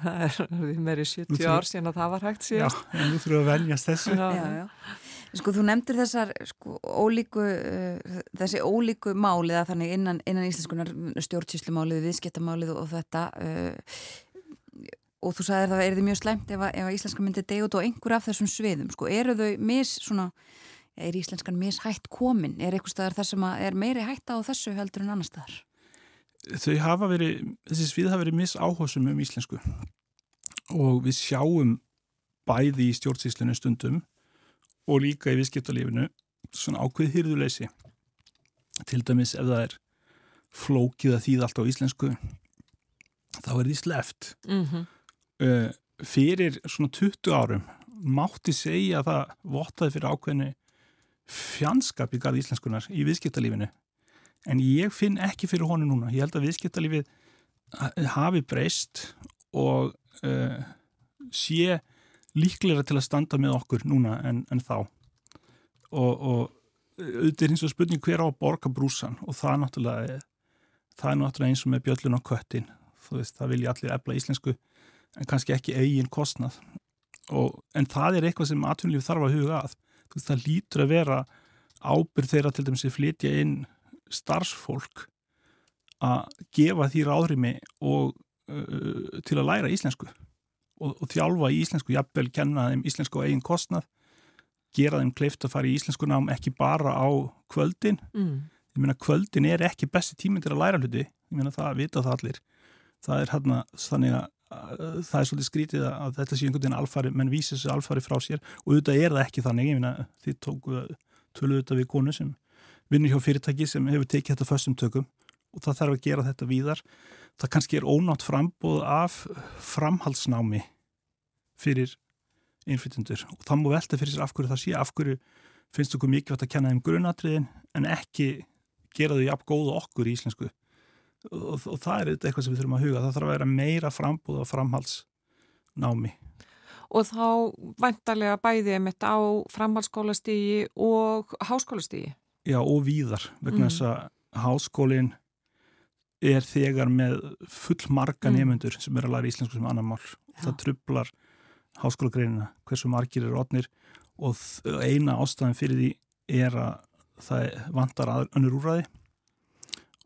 Það er meiri 70 ár síðan að það var hægt síðan já, en nú þurfum við að venjast þessu. Já, já, já. Sko þú nefndir þessar sko, ólíku, uh, þessi ólíku málið að þannig innan, innan íslenskunar stjórnsýslumálið, viðskiptamálið og, og þetta uh, og þú sagðir það er þið mjög slæmt ef, ef íslenska myndi degut og einhver af þessum sviðum. Sko, eru þau mis svona, er íslenskan mis hætt komin, er eitthvað staðar þar sem er meiri hætta á þessu heldur en annar staðar? Þau hafa verið, þessi svið hafa verið mis áhásum um íslensku og við sjáum bæði í stjórnsýslunum stundum og líka í viðskiptalífinu svona ákveð hýrðuleysi til dæmis ef það er flókið að þýða allt á íslensku þá er því sleft mm -hmm. uh, fyrir svona 20 árum mátti segja að það vottaði fyrir ákveðinu fjandskap í garð íslenskunar í viðskiptalífinu. En ég finn ekki fyrir honu núna. Ég held að viðskiptalífið hafi breyst og uh, sé líklega til að standa með okkur núna en, en þá. Og, og auðvitað er eins og spurning hver á að borga brúsan og það er náttúrulega það er náttúrulega eins og með bjöllun á köttin. Veist, það vilja allir efla íslensku en kannski ekki eigin kostnað. Og, en það er eitthvað sem atvinnulíf þarf að huga að veist, það lítur að vera ábyrð þeirra til dæmis að flytja inn starfsfólk að gefa því ráðrými og uh, til að læra íslensku og, og þjálfa í íslensku, jafnvel kenna þeim íslensku á eigin kostnað gera þeim kleift að fara í íslensku nám ekki bara á kvöldin. Mm. ég meina kvöldin er ekki besti tíminn til að læra hluti, ég meina það vita það allir. Það er hérna þannig að það er svolítið skrítið að þetta sé einhvern veginn alfari, menn vísir þessu alfari frá sér. Og auðvitað er það ekki þannig, ég finna þið tóku töluðu þetta við konu sem vinnur hjá fyrirtæki sem hefur tekið þetta föstum tökum. Og það þarf að gera þetta víðar. Það kannski er ónátt frambóð af framhaldsnámi fyrir innflytjendur. Og það múi velta fyrir sér af hverju það sé af hverju finnst okkur mikilvægt að kenna þeim grunatriðin en ekki gera þau jafn góða okkur í íslensku og, og það er eitthvað sem við þurfum að huga það þarf að vera meira frambúð og framhaldsnámi Og þá vantarlega bæðið einmitt á framhaldsskólastígi og háskólastígi? Já og víðar vegna mm. þess að háskólin er þegar með full marga mm. nefnundur sem er að læra íslensku sem annar mál Já. það trublar háskólagreinina hversu margir eru otnir og eina ástæðan fyrir því er að það vantar önnur úræði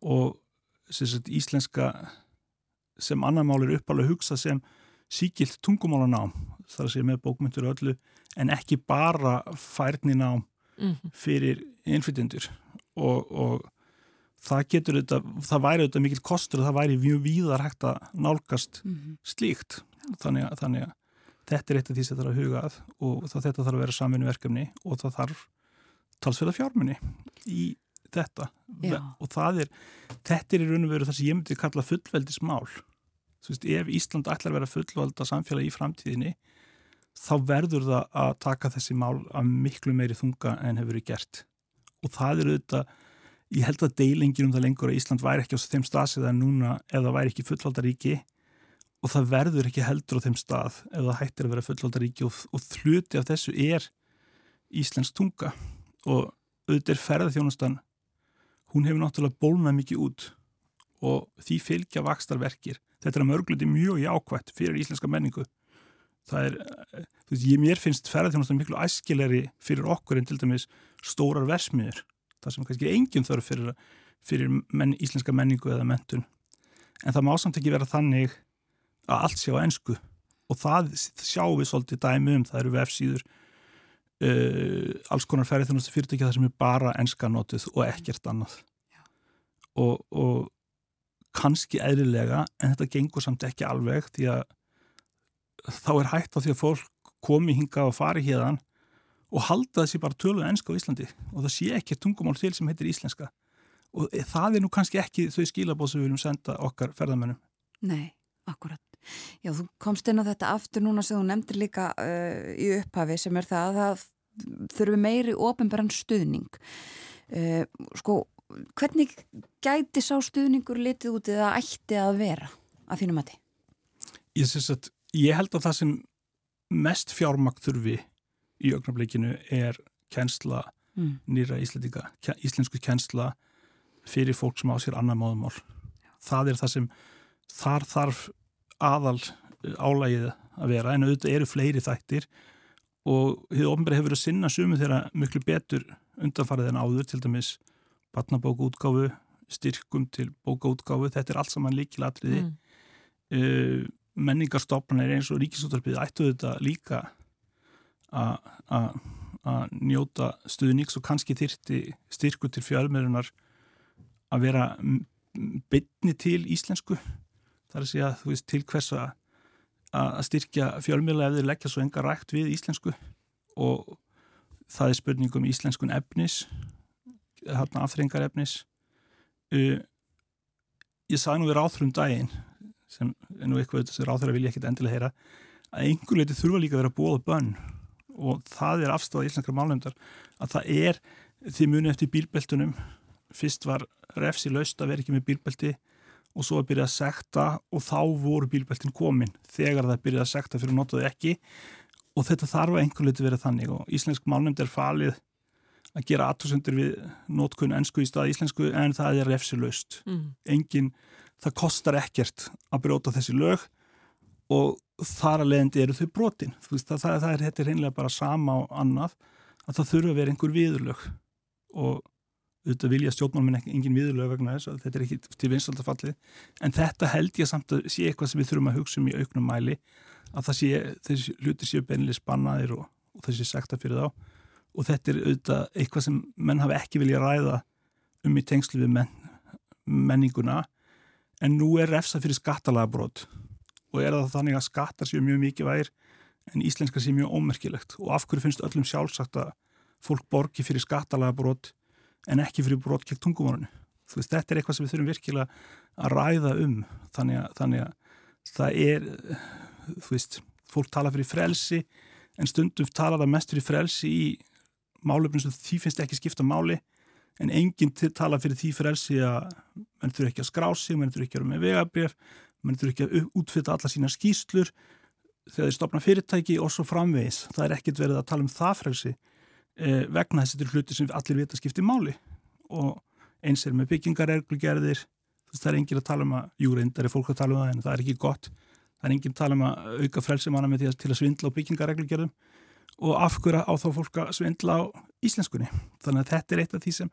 og sagt, íslenska sem annar mál er uppalega hugsa sem síkilt tungumálanám þar að segja með bókmyndur og öllu en ekki bara færninám -hmm. fyrir innflytjendur og, og það getur þetta, það væri þetta mikil kostur og það væri mjög víðar hægt að nálgast mm -hmm. slíkt þannig að, þannig að þetta er eitt af því sem það er að huga að og þetta þarf að vera saminu verkefni og það þarf talsverða fjármunni í þetta. Já. og það er, þetta er í raun og veru það sem ég myndi kalla fullveldismál. Þú veist, ef Ísland ætlar að vera fullvalda samfélag í framtíðinni þá verður það að taka þessi mál að miklu meiri þunga en hefur verið gert. Og það eru þetta ég held að deilingin um það lengur að Ísland væri ekki á þeim stað sem það er núna eða væri ekki fullvaldaríki. Og það verður ekki heldur á þeim stað það hættir að vera fullvaldaríki og, og þluti af þessu er Íslensk tunga. Og auðvitað er ferðarþjónustan hún hefur náttúrulega bólnað mikið út og því fylgja vakstarverkir. Þetta er að mörgluti mjög jákvægt fyrir íslenska menningu. Það er, þú veist, ég mér finnst ferðarþjónastan miklu æskilegri fyrir okkur en til dæmis stórar versmiður. Það sem kannski enginn þarf fyrir, fyrir menn, íslenska menningu eða mentun. En það má samt ekki vera þannig að allt sé á ennsku og það sjáum við svolítið dæmi um, það eru vefsíður uh, alls konar ferðarþjónustu fyrirtækja þar sem er bara ennska notið og ekkert annað. Og, og kannski eðlilega en þetta gengur samt ekki alveg því að þá er hægt á því að fólk komi hinga og fari hérðan og halda þessi bara töluð ennska á Íslandi og það sé ekki tungumál til sem heitir íslenska. Og það er nú kannski ekki þau skilabóð sem við viljum senda okkar ferðamennum Nei, akkurat Já, þú komst inn á þetta aftur núna sem þú nefndir líka uh, í upphafi sem er það að það þurfi meiri ofinbæran stuðning uh, sko, hvernig gæti sá stuðningur litið út eða ætti að vera að þínum að þið? Ég, að, ég held að það sem mest fjármakt þurfi í ögnableikinu er kjensla mm. nýra íslendinga, íslensku kjensla fyrir fólk sem á sér annar móðumál. Það er það sem þar þarf aðal álægið að vera en auðvitað eru fleiri þættir og hefur ofnbæri hefur verið að sinna sumu þeirra miklu betur undanfarið en áður til dæmis batnabókaútgáfu styrkum til bókaútgáfu þetta er allt saman líkilatriði mm. uh, menningarstofnarnir eins og ríkisúttarpið ættu þetta líka að njóta stuðnings og kannski þyrti styrku til fjármjörunar að vera bytni til íslensku þar að segja þú veist til hvers að að styrkja fjölmjöla ef þeir leggja svo enga rægt við íslensku? Og það er spurningum íslenskun efnis hérna afþrengar efnis. Uh, ég sagði nú við ráþrum daginn sem nú eitthvað sem ráþur að vilja ekkert endilega heyra að einhver leiti þurfa líka að vera bóða bönn. Og það er afstofað íslenskra málnefndar að það er því muni eftir bílbeltunum. Fyrst var refsi laust að vera ekki með bílbelti og svo að byrja að sekta og þá voru bílbeltin komin þegar það byrjaði að sekta fyrir að nota þau ekki og þetta þarf að einhver leiti verið þannig og íslensk málnefnd er falið að gera aðtóðsendur við nótkunn ennsku í stað íslensku en það er refsilöst. Mm. Engin, það kostar ekkert að bróta þessi lög og þar að leiðandi eru þau brotin veist, það, það, það er þetta reynilega bara sama og annað að það þurfa að vera einhver viðurlög og auðvitað vilja stjórnmálminn engin viðurlög vegna þess að þetta er ekki til vinstaldafallið en þetta held ég samt að sé eitthvað sem við þurfum að hugsa um í auknum mæli að það sé, þessi hluti séu beinlega spannaðir og, og þessi sekta fyrir þá. Og þetta er auðvitað eitthvað sem menn hafa ekki vilja ræða um í tengslu við menn, menninguna. En nú er refsa fyrir skattalagabrót og er það þannig að skattar séu mjög mikið vægir en íslenska séu mjög ómerkilegt. Og af hverju finnst öllum sjálfsagt að fólk borgi fyrir skattalagabrót en ekki fyrir brot gegn tungumórunu. Þú veist, þetta er eitthvað sem við þurfum virkilega að ræða um þannig að, þannig að það er, þú veist, fólk tala fyrir frelsi en stundum tala það mest fyrir frelsi í málöfnum sem því finnst ekki skipta máli en enginn tala fyrir því frelsi að mann þurfi ekki að skrá sig, mann þurfi ekki að vera með vegabref, mann þurfi ekki að útfita alla sína skýslur þegar þeir stopna fyrirtæki og svo framvegis. Það er ekkit verið að tala um það frelsi eh, vegna þess að þetta eru hluti sem allir vita skiptir máli. Og eins er með byggingarreglugerðir. Það er engin að tala um að, jú reyndar er fólk að tala um það en það er ekki gott. Það er engin að tala um að auka frelsimanna með því að til að svindla á byggingarreglugerðum. Og afhverja á þá fólk að svindla á íslenskunni? Þannig að þetta er eitt af því sem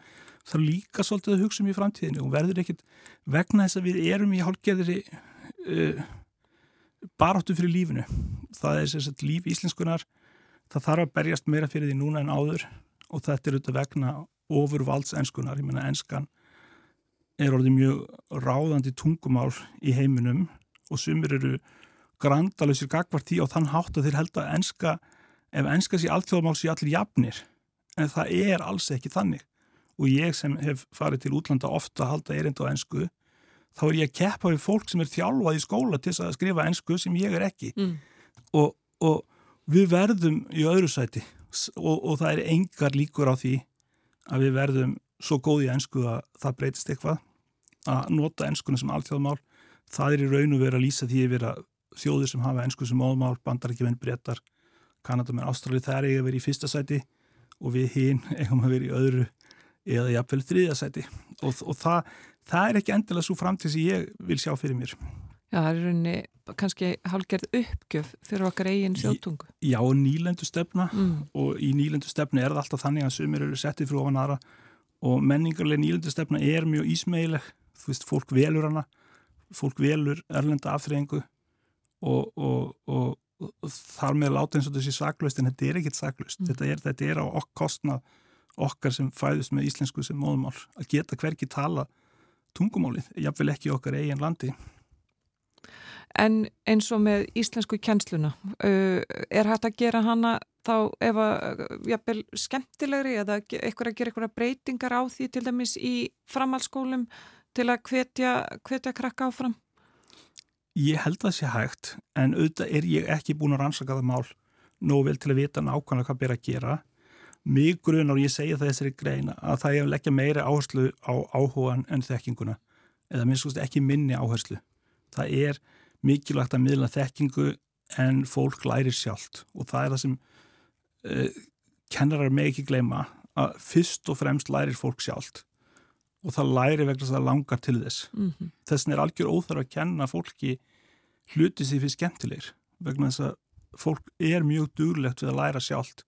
það líka svolítið að hugsa um í framtíðinu og verður ekkit vegna þess að við erum í hálfgeðri uh, baráttu fyrir lífinu. Það er að líf íslenskunar það þarf að berjast meira fyrir því núna en áður og þetta er auðvitað vegna ofurvalds enskunar, ég menna enskan er orðið mjög ráðandi tungumál í heiminum og sumir eru grandalösir gagvart í og þann hátt að þeir held að enska, ef enska sé alltjóðmál sé allir jafnir, en það er alls ekki þannig. Og ég sem hef farið til útlanda ofta að halda erind á ensku, þá er ég að keppa við fólk sem er þjálfað í skóla til að skrifa ensku sem ég er ekki. Mm. og, og við verðum í öðru sæti og, og það er engar líkur á því að við verðum svo góð í ennsku að það breytist eitthvað. Að nota ennskuna sem alltjóðmál það er í raun og verið að lýsa því að vera þjóðir sem hafa ennsku sem móðmál bandar ekki venn breytar, Kanada með Ástrali það er eiga að vera í fyrsta sæti og við hinn eigum að vera í öðru eða jafnvel þriðja sæti. Og, og það, það er ekki endilega svo framtíð sem ég vil sjá fyrir mér Já, það er rauninni kannski hálgerð uppgjöf fyrir okkar eigin þjóttungu. Já, nýlendu stefna mm. og í nýlendu stefna er það alltaf þannig að sumir eru settið frá ofan aðra og menningarlega nýlendu stefna er mjög ísmeileg, þú veist, fólk velur hana, fólk velur erlenda afþreyingu og, og, og, og þar með láta eins og þessi saklaust, en þetta er ekkit saklaust, mm. þetta, þetta er á okk kostnað okkar sem fæðust með íslensku sem móðumál að geta hverki tala tungumálið, jáfnvel ekki okkar eigin landi. En eins og með íslensku kjensluna, uh, er hægt að gera hana þá ef að, jafnvel, skemmtilegri eða eitthvað að gera eitthvað breytingar á því til dæmis í framhalskólum til að hvetja, hvetja krakka áfram? Ég held að það sé hægt, en auðvitað er ég ekki búin að rannsaka það mál nóg vel til að vita nákvæmlega hvað ber að gera. Mjög grun og ég segja þessari greina að það er að leggja meiri áherslu á áhugan en þekkinguna, eða minnst ekki minni áherslu. Það er mikilvægt að miðla þekkingu en fólk lærir sjálft. Og það er það sem uh, kennarar með ekki gleyma að fyrst og fremst lærir fólk sjálft. Og það læri vegna þess að það langar til þess. Mm -hmm. þessin er algjör óþarf að kenna fólki hluti sér fyrir skemmtilegir. Vegna þess að fólk er mjög duglegt við að læra sjálft.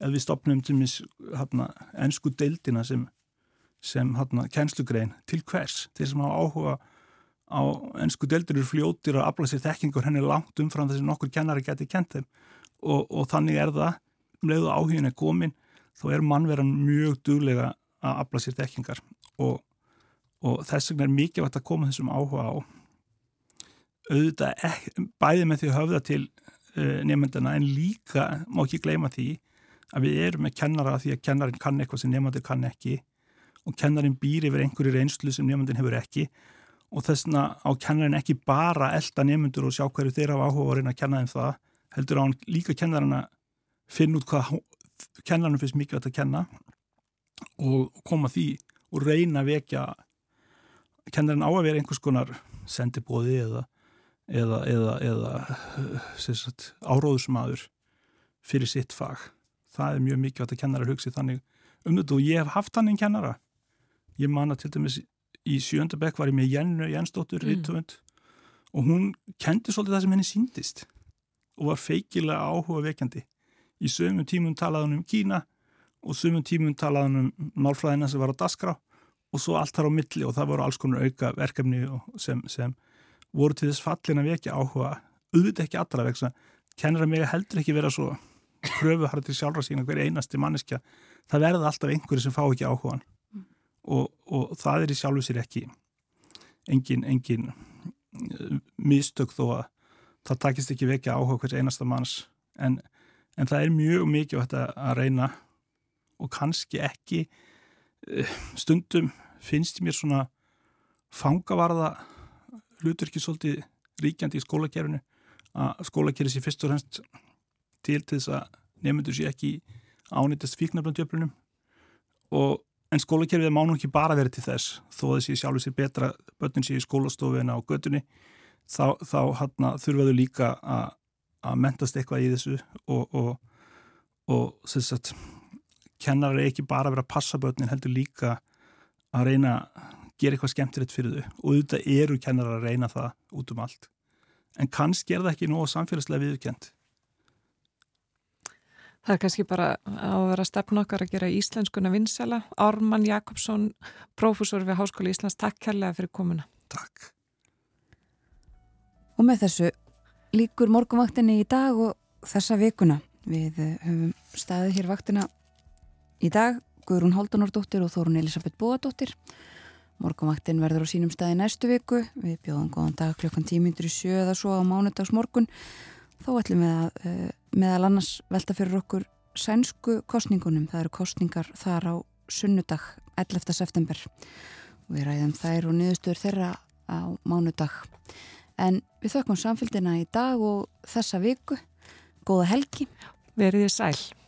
Ef við stopnum til mis hérna, ennsku deildina sem, sem hérna, kennslugrein til hvers, þeir sem hafa áhuga á ennsku deldur eru fljótir að afla sér þekkingur henni langt umfram þess að nokkur kennari geti kent þeim. Og, og þannig er það. Um leiðu áhugin er komin þá er mannverðan mjög duglega að afla sér þekkingar. Og, og þess vegna er mikið vært að koma þessum áhuga á. Auðvitað ekki, bæði með því að höfða til uh, nefndina en líka má ekki gleyma því að við erum með kennara því að kennarin kann eitthvað sem nefndir kann ekki. Og kennarin býr yfir einhverju reynslu sem nefndin hefur ekki og þessna á kennarinn ekki bara elda nefnundur og sjá hverju þeirra á áhuga og reyna að kenna þeim það, heldur á hann líka kennarinn að finna út hvað kennarinn finnst mikið að kenna og koma því og reyna að vekja kennarinn á að vera einhvers konar sendibóði eða, eða, eða, eða áróðusmaður fyrir sitt fag. Það er mjög mikið að kennara hugsi þannig um þetta og ég hef haft hann einn kennara. Ég manna til dæmis í sjöndabekk var ég með Jennu Jensdóttur mm. og hún kendi svolítið það sem henni síndist og var feikilega áhuga vekjandi. Í sömum tímum talaði hann um Kína og sömum tímum talaði hann um málfræðina sem var á dasgrá og svo allt þar á milli og það voru alls konar auka verkefni sem, sem voru til þess fallin að vekja áhuga auðvitað ekki allra vegna kennara mig heldur ekki vera svo kröfuharði til sjálfra sína hver einasti manneskja það verða alltaf einhverju sem fá ekki áhugan. Og, og það er í sjálfu sér ekki engin, engin uh, mistök þó að það takist ekki vekja áhuga hvers einasta manns. En, en það er mjög mikið að reyna og kannski ekki uh, stundum finnst mér svona fangavarða hlutur ekki svolítið ríkjandi í skólakerfinu að skólakerfi sé fyrst og fremst til til þess að nefnendur sé ekki ánýttast fíknarblöndjöflunum en skólakerfið má nú ekki bara verið til þess. Þó þessi sjálfur sér betra börnin sé í skólastofina á göttunni þá, þá hana, þurfaðu líka að, að mentast eitthvað í þessu og, og, og þess að kennar er ekki bara að vera að passa börnin heldur líka að reyna að gera eitthvað skemmtilegt fyrir þau. Og auðvitað eru kennar að reyna það út um allt. En kannski er það ekki nóg samfélagslega viðkjönd Það er kannski bara að vera stefn okkar að gera íslenskuna vinsela. Ármann Jakobsson, prófessor við Háskóli Íslands, takk kærlega fyrir komuna. Takk. Og með þessu líkur morgunvaktinni í dag og þessa vikuna. Við höfum staðið hér vaktina í dag, Guðrún Haldunardóttir og Þórun Elisabeth Bóadóttir. Morgunvaktin verður á sínum staði næstu viku. Við bjóðum góðan dag klokkan tímyndur í sjö eða svo á mánudags morgun. Þó ætlum við að uh, meðal annars velta fyrir okkur sænsku kostningunum. Það eru kostningar þar á sunnudag 11. september við ræðum þær og niðurstöður þeirra á mánudag. En við þökkum samfélgina í dag og þessa viku. Góða helgi. Verðið sæl.